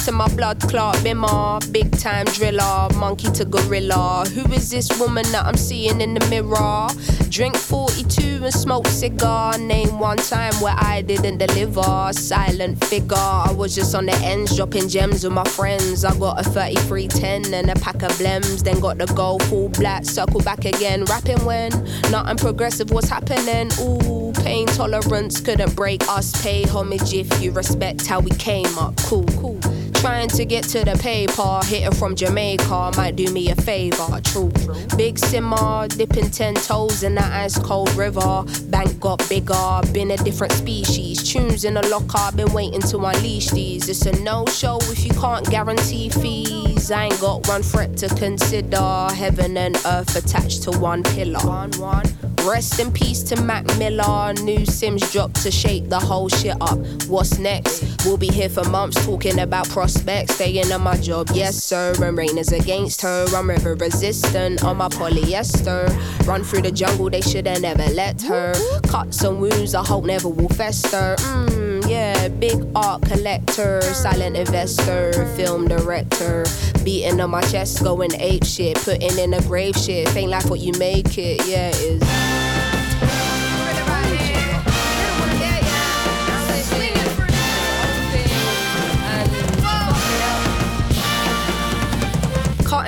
To my blood clot bimmer? Big time driller, monkey to gorilla. Who is this woman that I'm seeing in the mirror? Drink 42 and smoke cigar. Name one time where I didn't deliver. Silent figure, I was just on the ends, dropping gems with my friends. I got a 3310 and a pack of blems. Then got the gold full black, circle back again. Rapping when nothing progressive was happening. Ooh, pain tolerance couldn't break us. Pay homage if you respect how we came up. Cool, cool. Trying to get to the paper, hitting from Jamaica might do me a favor. True. Big simmer, dipping ten toes in that ice cold river. Bank got bigger, been a different species. Tunes in the locker, been waiting to unleash these. It's a no show if you can't guarantee fees. I ain't got one threat to consider. Heaven and earth attached to one pillar. One, one. Rest in peace to Mac Miller. New Simz dropped to shake the whole shit up. What's next? We'll be here for months talking about prospects. Staying on my job, yes sir. And rain is against her. I'm river resistant on my polyester. Run through the jungle, they should've never let her. Cuts and wounds, I hope never will fester. Mmm, yeah, big art collector, silent investor, film director. Beating on my chest, going ape shit, putting in a grave shit. Ain't like what you make it, yeah, it is.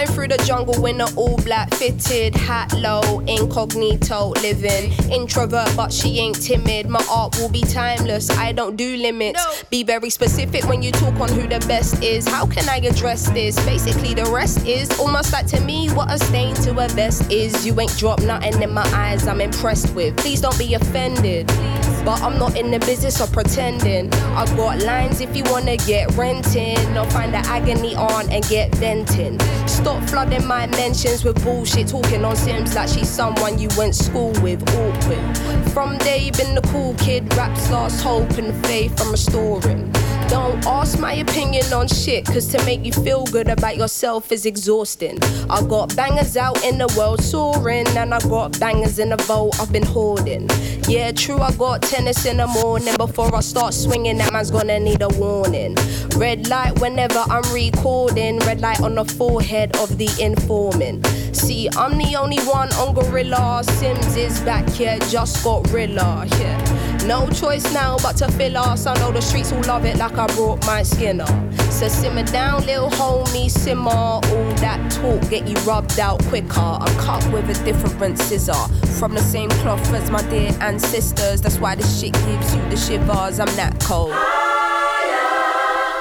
Through the jungle in an all black fitted hat low, incognito living. Introvert, but she ain't timid. My art will be timeless. I don't do limits. Be very specific when you talk on who the best is. How can I address this? Basically, the rest is almost like to me what a stain to a vest is. You ain't dropped nothing in my eyes. I'm impressed with. Please don't be offended. But I'm not in the business of pretending. I got lines if you wanna get renting. Or find the agony on and get venting. Stop flooding my mentions with bullshit. Talking on Simz like she's someone you went school with. Awkward. From day been the cool kid. Raps lost hope and faith I'm restoring. Don't ask my opinion on shit, cause to make you feel good about yourself is exhausting. I got bangers out in the world soaring, and I got bangers in the vault I've been hoarding. Yeah, true, I got tennis in the morning. Before I start swinging, that man's gonna need a warning. Red light whenever I'm recording, red light on the forehead of the informant. See, I'm the only one on Gorilla. Simz is back here, just got Rilla. Yeah. No choice now but to fill us. I know the streets will love it like I brought my skin up. So simmer down, little homie, simmer. All that talk get you rubbed out quicker. I'm cut with a different scissor. From the same cloth as my dear ancestors. That's why this shit gives you the shivers. I'm that cold.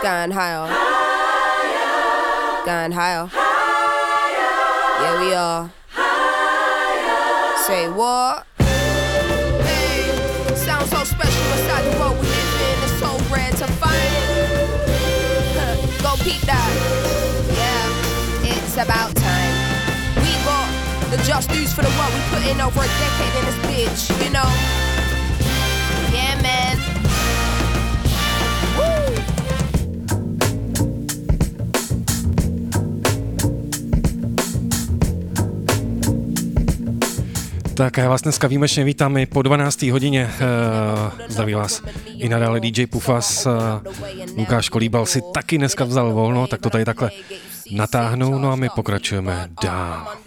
Going higher. higher. Going higher. higher. Yeah, we are. Higher. Say what? about time. We got the just news for the world we put in over a decade in this bitch, you know? Yeah, man. Tak já vás dneska výjimečně vítám i po 12. hodině. Eh, zdraví vás i nadále DJ Pufas. Eh, Lukáš Kolíbal si taky dneska vzal volno, tak to tady takhle natáhnou, no a my pokračujeme dál.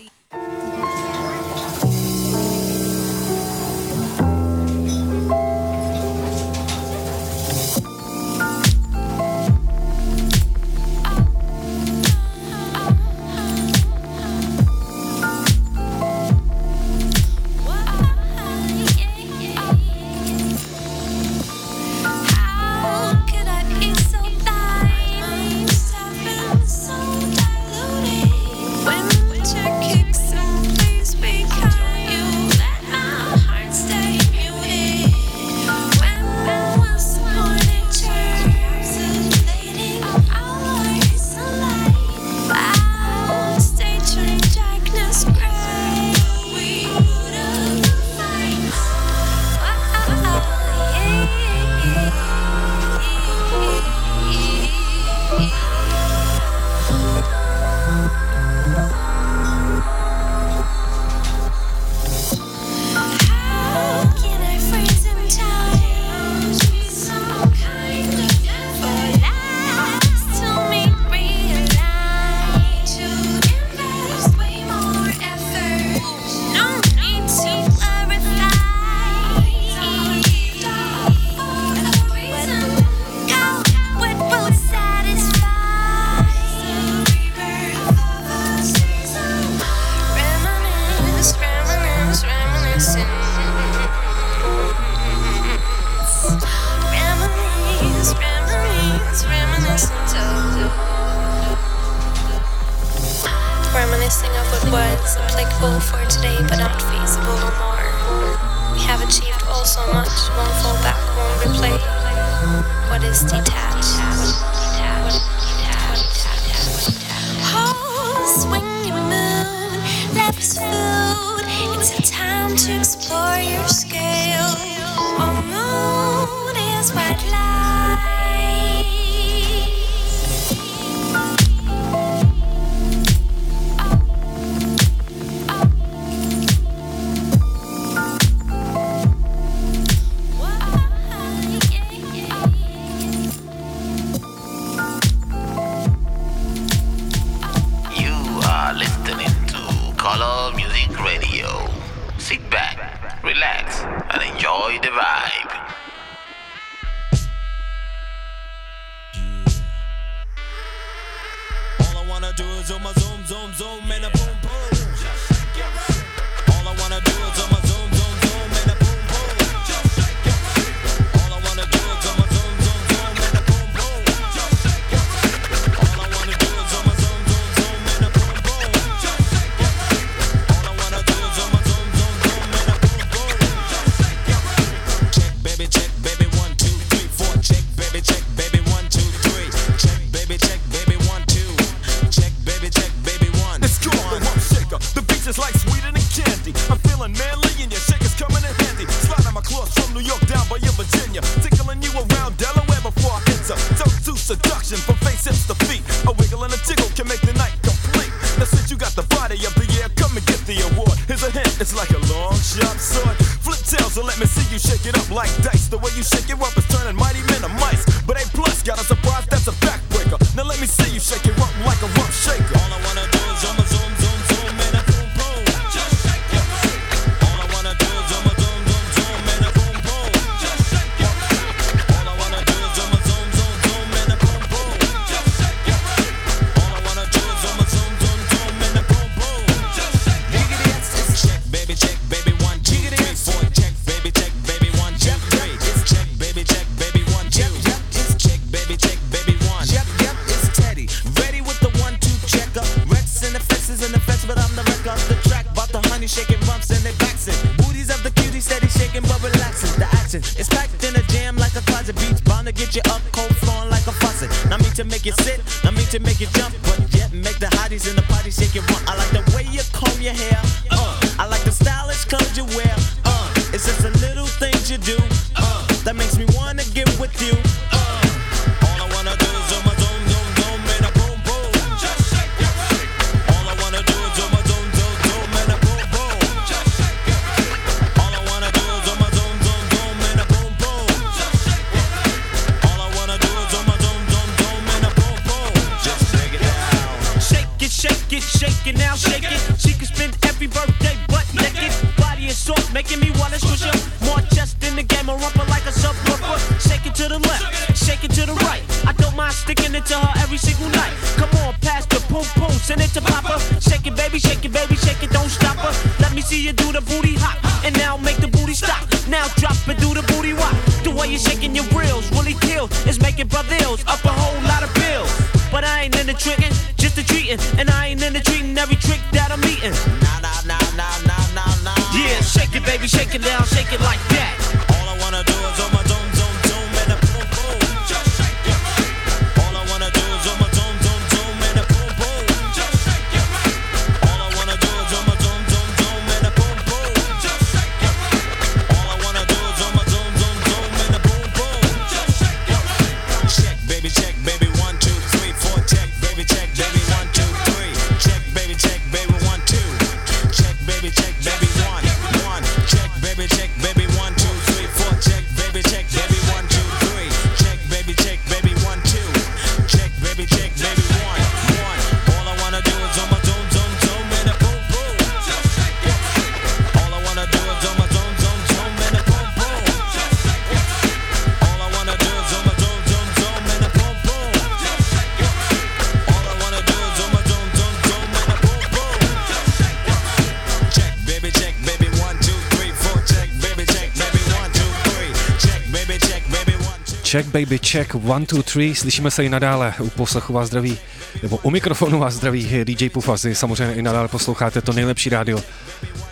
Check 1, 2, 3. Slyšíme se i nadále u poslechu vás zdraví, nebo u mikrofonu vás zdraví DJ Pufazy. Samozřejmě i nadále posloucháte to nejlepší rádio.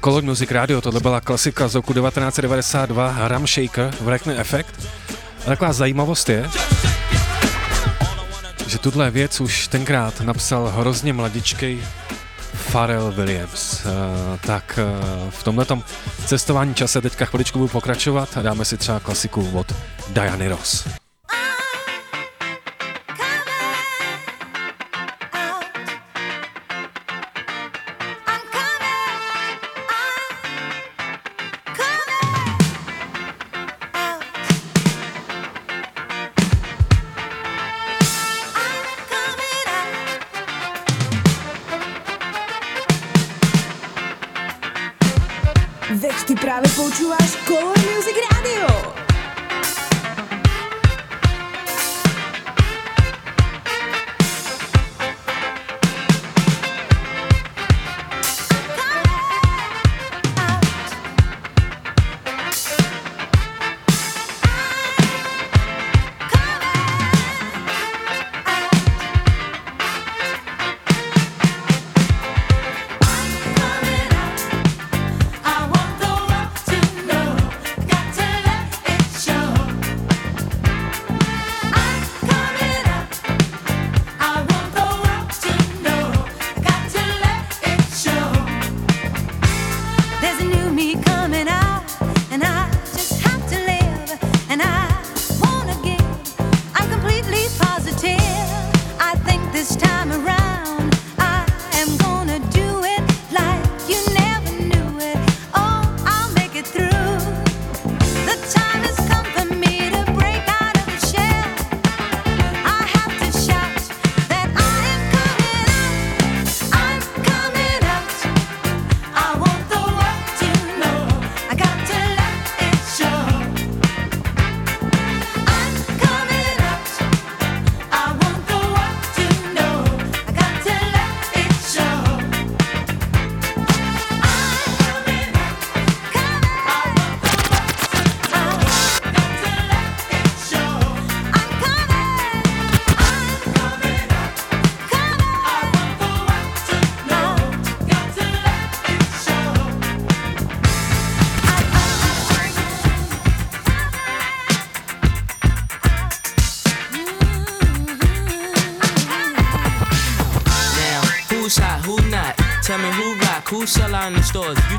Color Music Radio, tohle byla klasika z roku 1992, Ram Shaker, Wreckne Effect. A taková zajímavost je, že tuhle věc už tenkrát napsal hrozně mladičký Pharrell Williams. Uh, tak uh, v tomhle cestování čase teďka chviličku budu pokračovat a dáme si třeba klasiku od Diany Ross.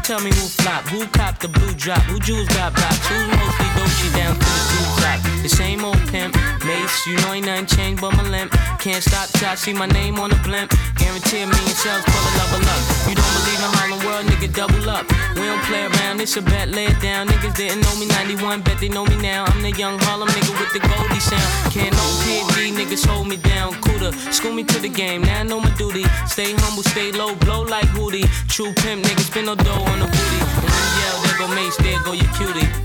Tell me who flop, who cop the blue drop, who jewels got blocks, who mostly Dolce down to the two top. The same old pimp, mace, you know ain't nothing changed but my limp. Can't stop till I see my name on the blimp. Guarantee a million sales, pull a level up. You don't believe in Harlem World, nigga, double up. We don't play around, it's a bet, lay it down. Niggas didn't know me 91, bet they know me now. I'm the young Harlem nigga with the Goldie sound. Can't no PD, niggas hold me down. Cooler, school me to the game, now I know my duty. Stay humble, stay low, blow like Hootie. True pimp, niggas spin no dough on the booty. When you yell, there go Mace, there go your cutie.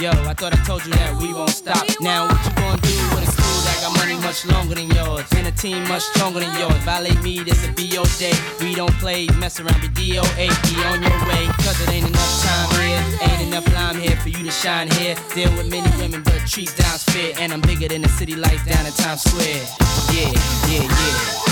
Yo, I thought I told you that we won't stop. Now what you gonna do when a crew that got money much longer than yours? And a team much stronger than yours. Violate me, this a BO day. We don't play, mess around, be DOA. Be on your way, cause it ain't enough time here. Ain't enough lime here for you to shine here. Deal with many women, but treat down's fair. And I'm bigger than the city lights down in Times Square. Yeah, yeah, yeah.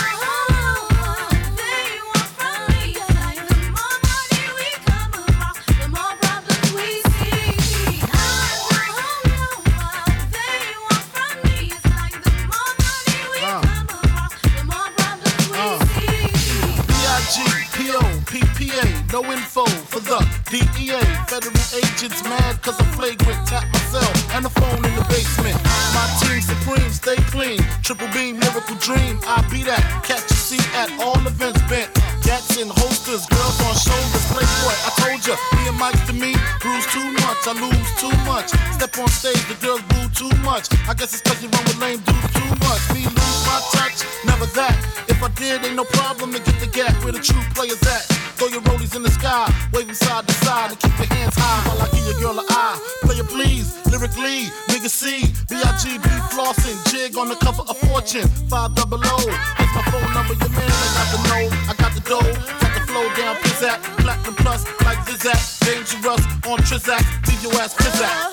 Agents mad cause I'm flagrant. Tap myself and the phone in the basement. My team supreme, stay clean. Triple beam, miracle dream. I be that. Catch a seat at all events bent. Gats in holsters, girls on shoulders. Playboy, I told ya, me and Mike to me, bruise too much. I lose too much. Step on stage, on the cover of Fortune, 5 double O. Here's my phone number, your man, I got the know, I got the dough, got the flow down, pizzat, platinum plus, like Zizak, dangerous on Trizak, leave your ass pizzat.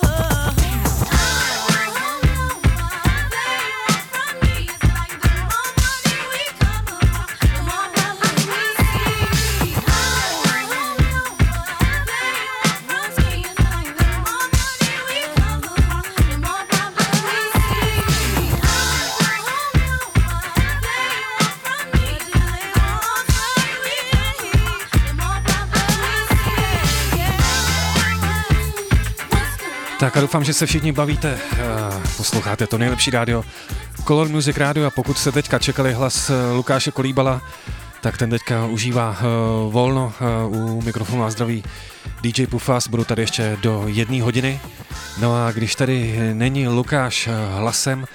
Tak a doufám, že se všichni bavíte. Eh, Posloucháte to nejlepší rádio, Color Music Radio a pokud jste teďka čekali hlas eh, Lukáše Kolíbala, tak ten teďka užívá eh, volno u mikrofonu a zdraví DJ Pufas. Budu tady ještě do jedné hodiny. No a když tady není Lukáš hlasem,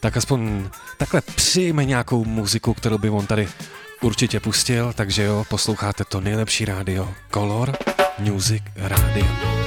tak aspoň takhle přijme nějakou muziku, kterou by on tady určitě pustil. Takže jo, posloucháte to nejlepší rádio, Color Music Radio.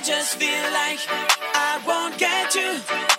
I just feel like I won't get you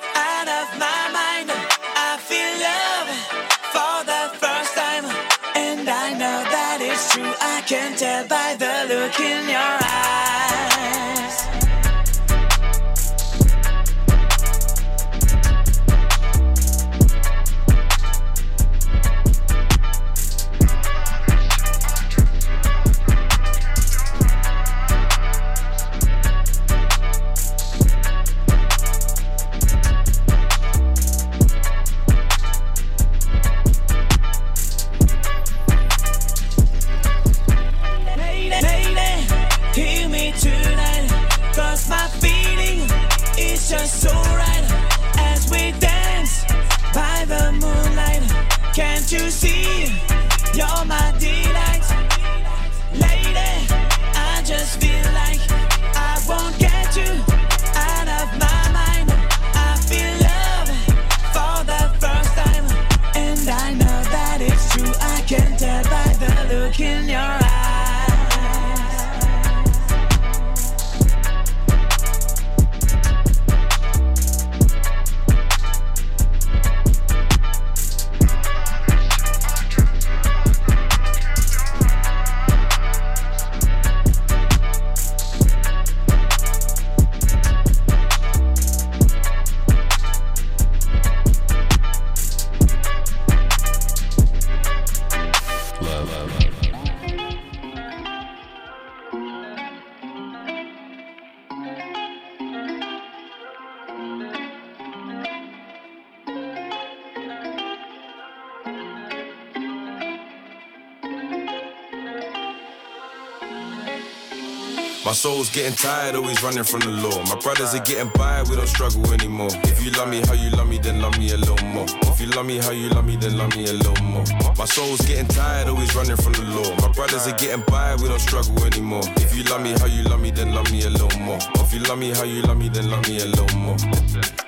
getting tired, always running from the law. My brothers are getting by, we don't struggle anymore. If you love me how you love me, then love me a little more. If you love me how you love me, then love me a little more. My soul's getting tired, always running from the law. My brothers are getting by, we don't struggle anymore. If you love me how you love me, then love me a little more. If you love me how you love me, then love me a little more.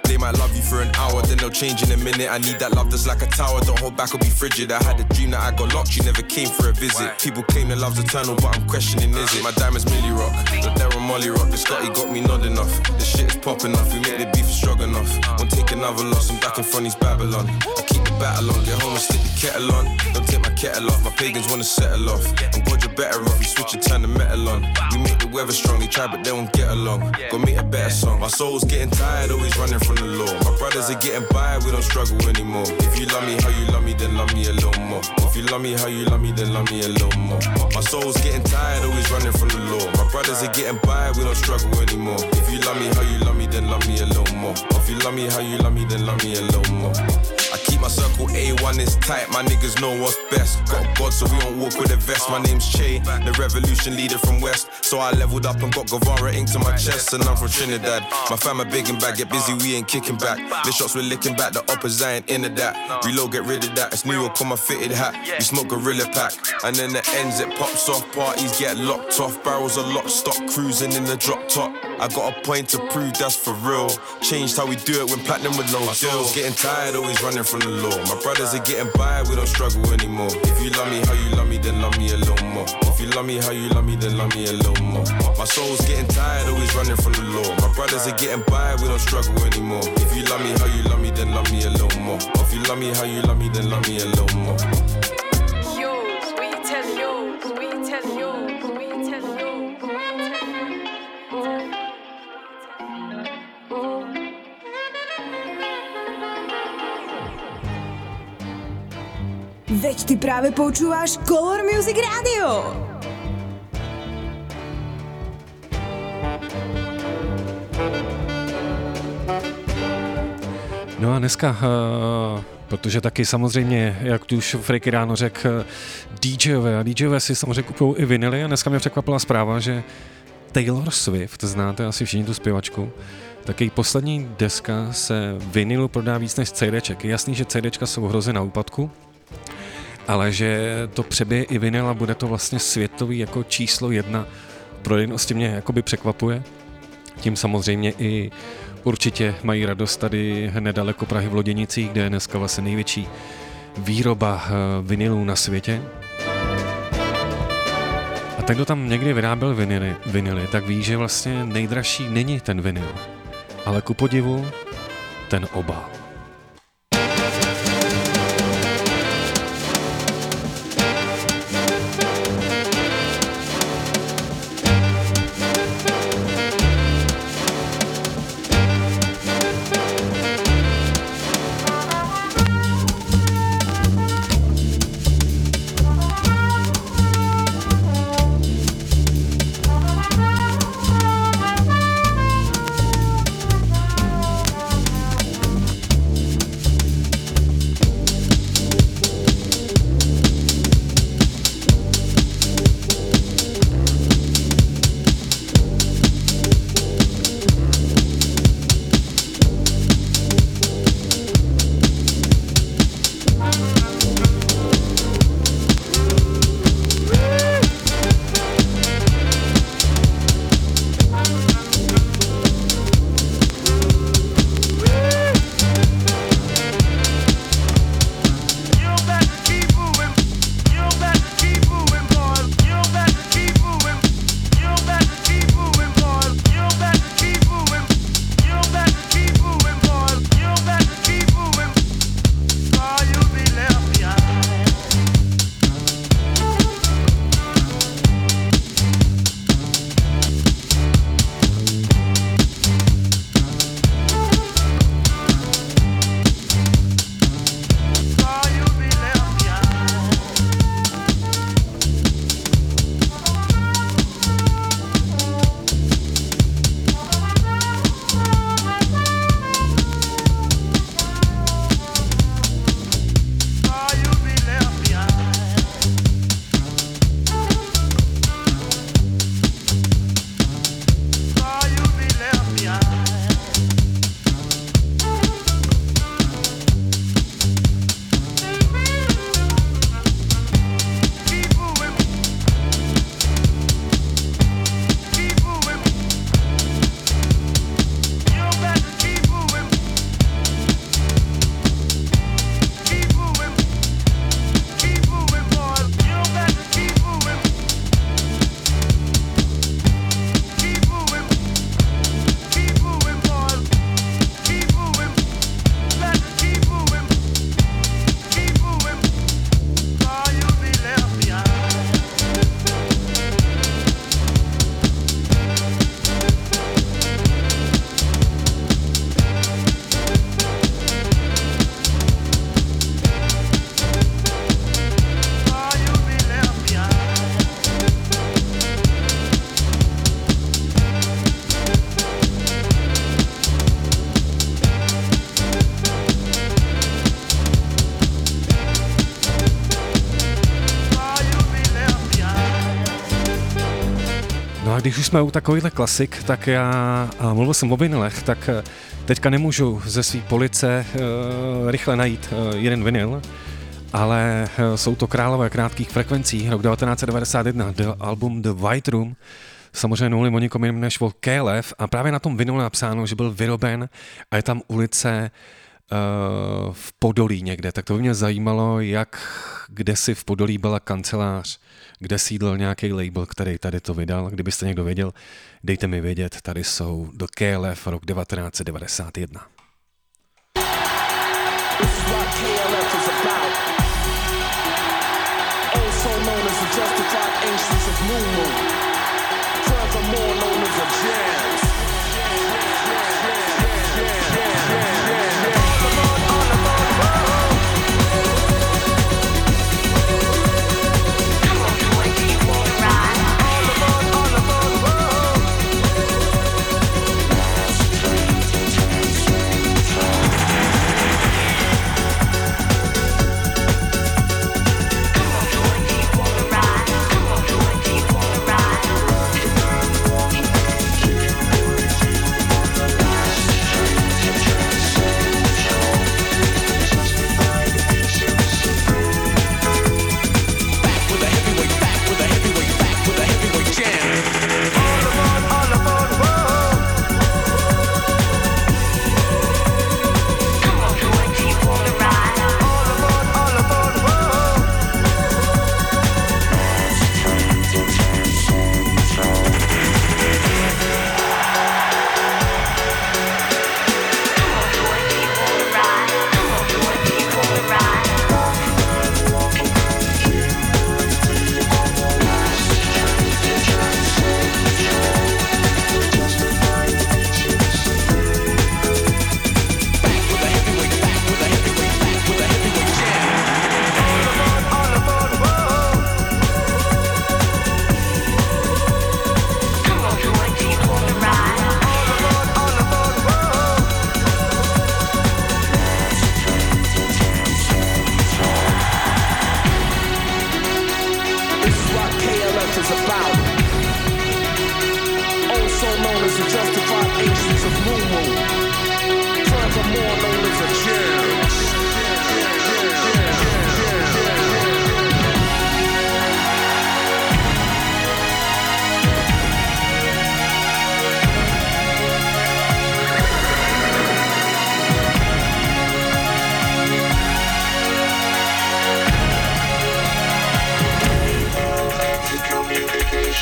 They might love you for an hour, then they'll change in a minute. I need that love that's like a tower. Don't hold back or be frigid. I had a dream that I got locked, you never came for a visit. People claim that love's eternal, but I'm questioning is it? My diamonds Millie Rock, the Molly Rock. The Scotty got me nodding off. The shit is popping off, we make the beef strong enough. Won't take another loss, I'm back in front of Babylon. Battle on, get home and stick the kettle on. Don't take my kettle off, my pagans wanna settle off. I'm glad you're better off, you switch and turn the metal on. We make the weather strong, they try but they won't get along. Go make a better song. My soul's getting tired, always running from the law. My brothers are getting by, we don't struggle anymore. If you love me how you love me, then love me a little more. If you love me how you love me, then love me a little more. My soul's getting tired, always running from the law. My brothers are getting by, we don't struggle anymore. If you love me how you love me, then love me a little more. If you love me how you love me, then love me a little more. My circle A1 is tight, my niggas know what's best. Got God, so we don't walk with a vest. My name's Che, the revolution leader from West. So I leveled up and got Guevara ink to my chest, and I'm from Trinidad. My fam are big and bad, get busy, we ain't kicking back. The shots we're licking back, the uppers I ain't into that. Reload, get rid of that. It's New York on my fitted hat. We smoke Gorilla Pack, and then the ends it pops off. Parties get locked off, barrels are locked, stop cruising in the drop top. I got a point to prove that's for real. Changed how we do it when platinum with no soul's getting tired, always running from the law. My brothers are getting by, we don't struggle anymore. If you love me how you love me, then love me a little more. If you love me how you love me, then love me a little more. My soul's getting tired, always running from the law. My brothers are getting by, we don't struggle anymore. If you love me how you love me, then love me a little more. If you love me how you love me, then love me a little more. Veď ty práve počúvaš Color Music Radio. No a dneska, uh, protože taky samozřejmě, jak tu už Freaky ráno řekl, uh, DJové a DJové si samozřejmě kupují i vinily a dneska mě překvapila zpráva, že Taylor Swift, znáte asi všichni tu zpěvačku, tak její poslední deska se vinilu prodá víc než CDček. Je jasný, že CDčka jsou hrozy na úpadku, ale že to přebije i vinyl a bude to vlastně světový jako číslo jedna prodejnosti mě jakoby překvapuje. Tím samozřejmě i určitě mají radost tady nedaleko Prahy v Loděnicích, kde je dneska vlastně největší výroba eh, vinylů na světě. A ten, kdo tam někdy vyráběl vinily, vinily, tak ví, že vlastně nejdražší není ten vinyl, ale ku podivu ten obal. Už jsme u takovýchhle klasik, tak já, a mluvil jsem o vinilech, tak eh, teďka nemůžu ze své police uh, rychle najít uh, jeden vinyl, ale uh, jsou to králové krátkých frekvencí, rok 1991, the album The White Room, samozřejmě mluvím o nikom jiném než o Kélev a právě na tom vinylu napsáno, že byl vyroben a je tam ulice v Podolí někde, tak to by mě zajímalo, jak kde si v Podolí byla kancelář, kde sídlil nějaký label, který tady to vydal. Kdybyste někdo věděl, dejte mi vědět, tady jsou do KLF rok 1991.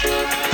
You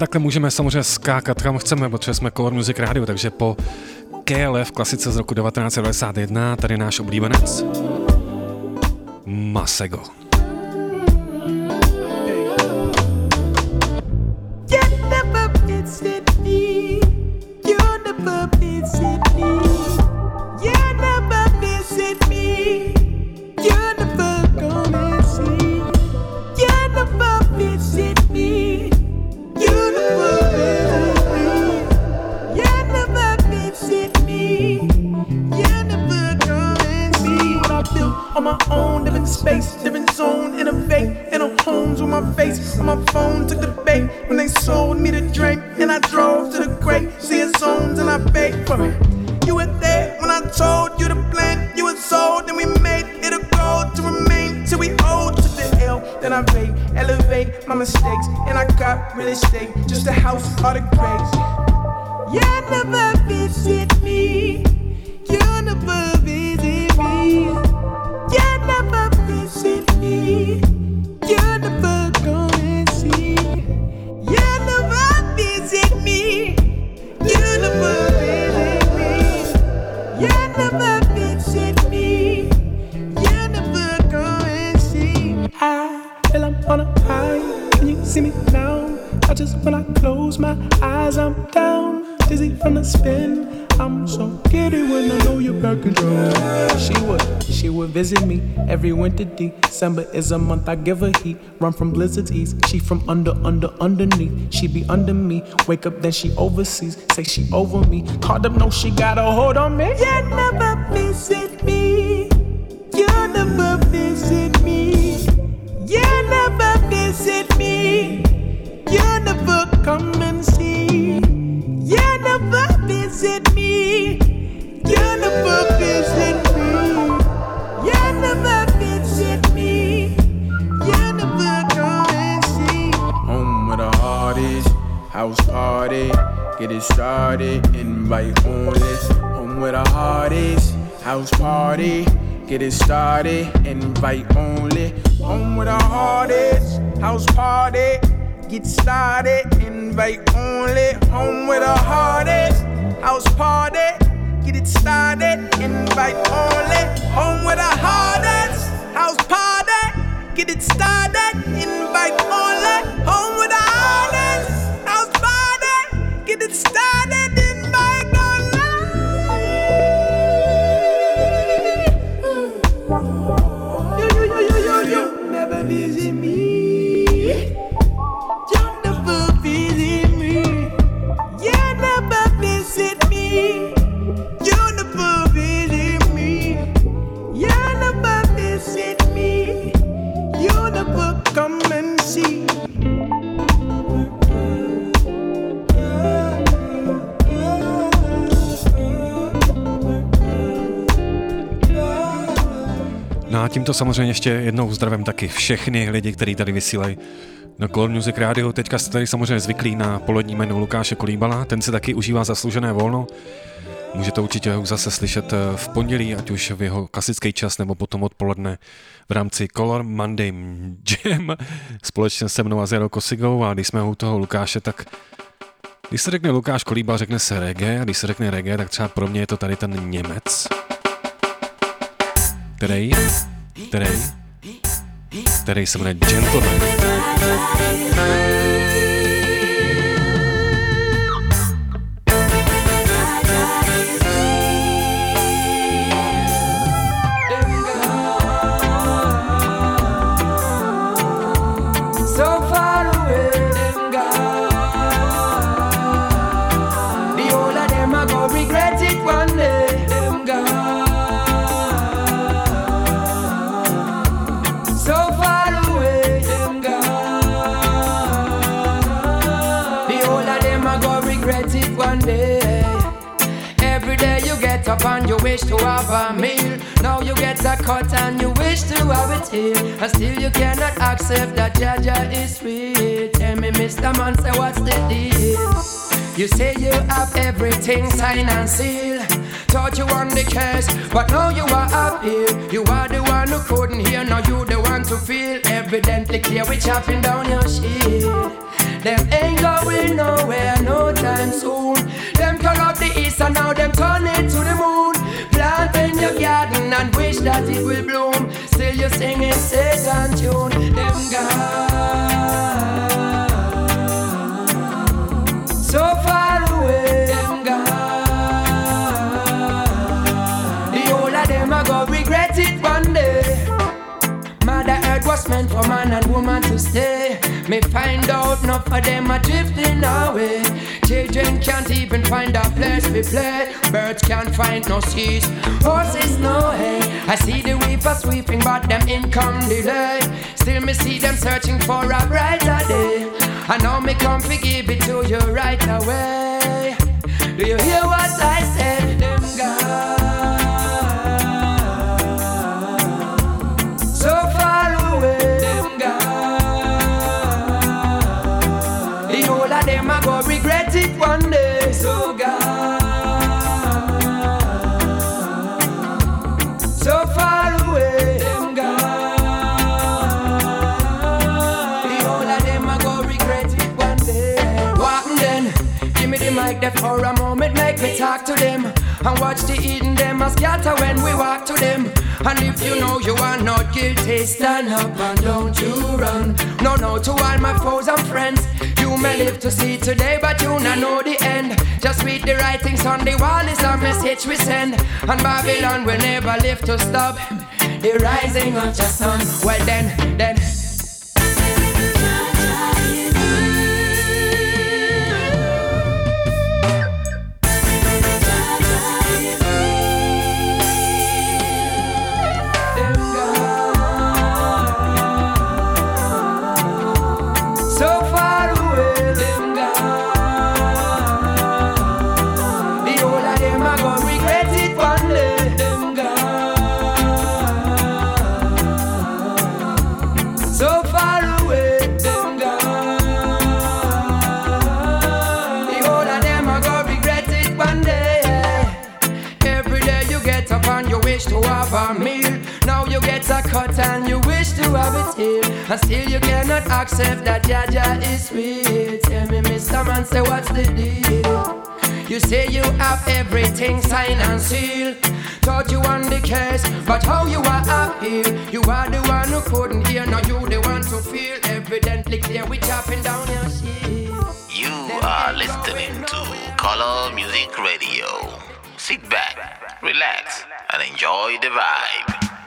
takhle můžeme samozřejmě skákat kam chceme, protože jsme Color Music Radio, takže po KLF klasice z roku 1991 tady náš oblíbenec Masego. December is a month I give her heat. Run from blizzards east. She from under, under, underneath. She be under me. Wake up, then she overseas. Say she over me. Called up, no, she got a hold on me. Yeah, never miss me. Get started, invite only. Home with the hardest, house party, get started, invite only. Home with the hardest, house party, get it started, invite only. Home with the hardest, house party, get it started, invite tímto samozřejmě ještě jednou zdravím taky všechny lidi, kteří tady vysílají na Color Music Radio. Teďka jste tady samozřejmě zvyklí na polední jméno Lukáše Kolíbala, ten si taky užívá zasloužené volno. Můžete určitě ho zase slyšet eh, v pondělí, ať už v jeho klasický čas, nebo potom odpoledne v rámci Color Monday Jam společně se mnou a Jarou Kosigou a když jsme u toho Lukáše, tak když se řekne Lukáš Kolíbal, řekne se reggae a když se řekne reggae, tak třeba pro mě je to tady ten Němec, který, který, který se jmenuje Gentleman. Wish to have a meal. Now you get a cut and you wish to have it here. And still you cannot accept that Jah Jah is real. Tell me, Mr. Man, say what's the deal? You say you have everything signed and sealed. Thought you won the case, but now you are up here. You are the one who couldn't hear, now you the one to feel. Evidently clear, we chopping down your shield. Them ain't going nowhere no time soon. Them up the east and now them turn it to the moon. Your garden and wish that it will bloom. Still you singing Satan tune. Them gone. So far away. Them gone. The whole of them are gonna regret it one day. Mother Earth was meant for man and woman to stay. Me find out enough of them are drifting away. Children can't even find a place to play. Birds can't find no seeds. Horses no hay. I see the weaver sweeping, but them income delay. Still me see them searching for a brighter day. I know me come to give it to you right away. Do you hear what I say? Them gone me the mic there for a moment, make me talk to them. And watch the eating them a scatter when we walk to them. And if you know you are not guilty, stand up and don't you run. No, no, to all my foes and friends. You may live to see today, but you not know the end. Just read the writings on the wall is a message we send. And Babylon will never live to stop the rising of the sun. Well then, then. Meal. Now you get a cut and you wish to have it here. And still you cannot accept that Jah Jah is sweet. Tell me, Mr. Man, say what's the deal? You say you have everything signed and sealed. Thought you won the case, but how you are up here? You are the one who couldn't hear, now you the one to feel. Evidently clear, we chopping down your shit. You are listening to Color Music Radio. Sit back, relax, and enjoy the vibe.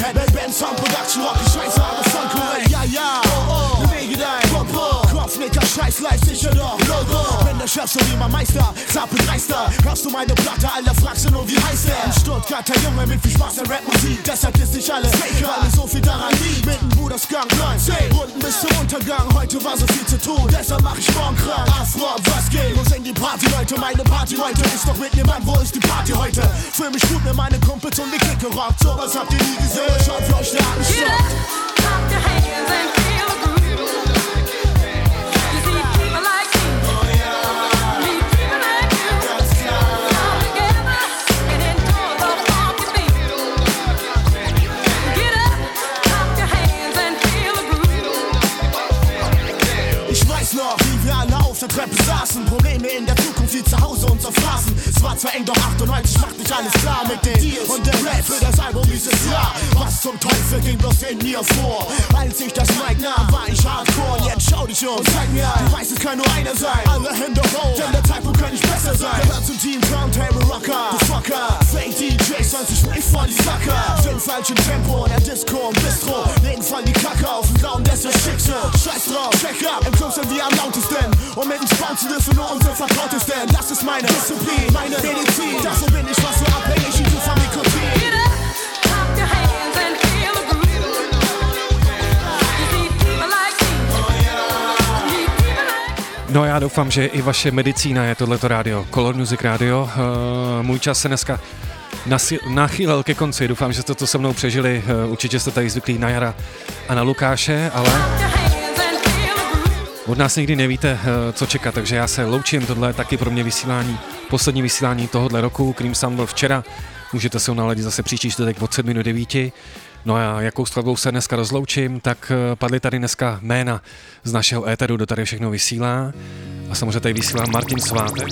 Gerne jeder hätte. Band, Sound, Production, Rock, die Scheiße, aber voll korrekt. Ja, ja, oh, oh, bewege dein Popo. Kopfnicker, Scheiß, live, sicher Chef so wie mein Meister, Klappe dreister. Hörst du meine Platte, Alter, fragst du nur, wie heißt er? Ein Stuttgarter Junge mit viel Spaß an Rapmusik. Deshalb ist nicht alle Faker, alle so viel daran lieb. Mit dem Bruder Skunk, nein, 10 Runden bis zum Untergang. Heute war so viel zu tun, deshalb mach ich morgen krank. Afro, was geht? Wo sind die Party, Leute? Meine Party heute ist doch mit niemand. Wo ist die Party heute? Fühl mich gut mit meinen Kumpels und die Clique rockt. Sowas habt ihr nie gesehen. Schaut für euch der Atemstock. Ich Treppe saßen. Probleme in der Zukunft wie zu Hause und zerfraßen. Es war zwar eng, doch 98 macht nicht alles klar mit den Deals und der Rap für das Album dieses Jahr. Was zum Teufel ging bloß in mir vor? Als ich das Mic nahm, war ich hardcore. Jetzt schau dich um und zeig mir ein. Du weißt, es kann nur einer sein. Alle Hände hoch, denn der Zeitpunkt kann nicht besser sein. Gehört zum Team Turntable Rocker. Du Fucker, Fake DJs, sonst ich sprich voll die Sacker. Sind falsch im Tempo, in der Disco und Bistro. Legen voll die Kacke auf glauben, das ist Schicksal. Scheiß drauf, check up. Im Club sind wir am lautesten. Und mit dem Spawn zu dürfen nur unser Vertrautesten. Das ist meine Disziplin, meine Medizin. Davon bin ich fast so abhängig wie du vom Nikotin. No já doufám, že i vaše medicína je tohleto rádio, Color Music Radio. Uh, můj čas se dneska nachýlil ke konci, doufám, že jste to se mnou přežili. Uh, určitě jste tady zvyklí na Jara a na Lukáše, ale od nás nikdy nevíte, uh, co čekat, takže já se loučím, tohle je taky pro mě vysílání, poslední vysílání tohohle roku, Cream Sound byl včera, můžete se ho naladit zase příští čtvrtek od 7 do 9. No a jakou skladbou se dneska rozloučím, tak eh, padly tady dneska jména z našeho éteru, do tady všechno vysílá. A samozřejmě tady vysílá Martin Svátek.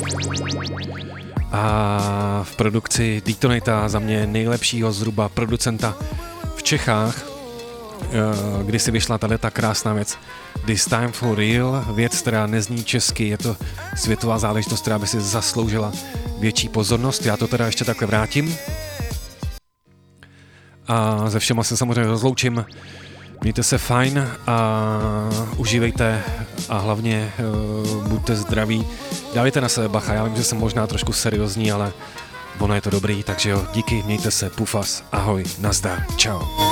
A v produkci Detonata za mě nejlepšího zhruba producenta v Čechách, eh, kdy si vyšla tady ta krásná věc This Time for Real, věc, která nezní česky, je to světová záležitost, která by si zasloužila větší pozornost. Já to teda ještě takhle vrátím. A ze všema se samozřejmě rozloučím. Mějte se fajn a užívejte a hlavně uh, buďte zdraví. Dávejte na sebe bacha, já vím, že jsem možná trošku seriózní, ale ono je to dobrý, takže jo, díky, mějte se, pufas, ahoj, nazdar, čau.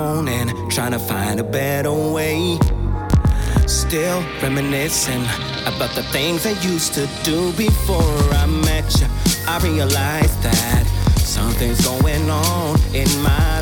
Morning, trying to find a better way. Still reminiscing about the things I used to do before I met you. I realized that something's going on in my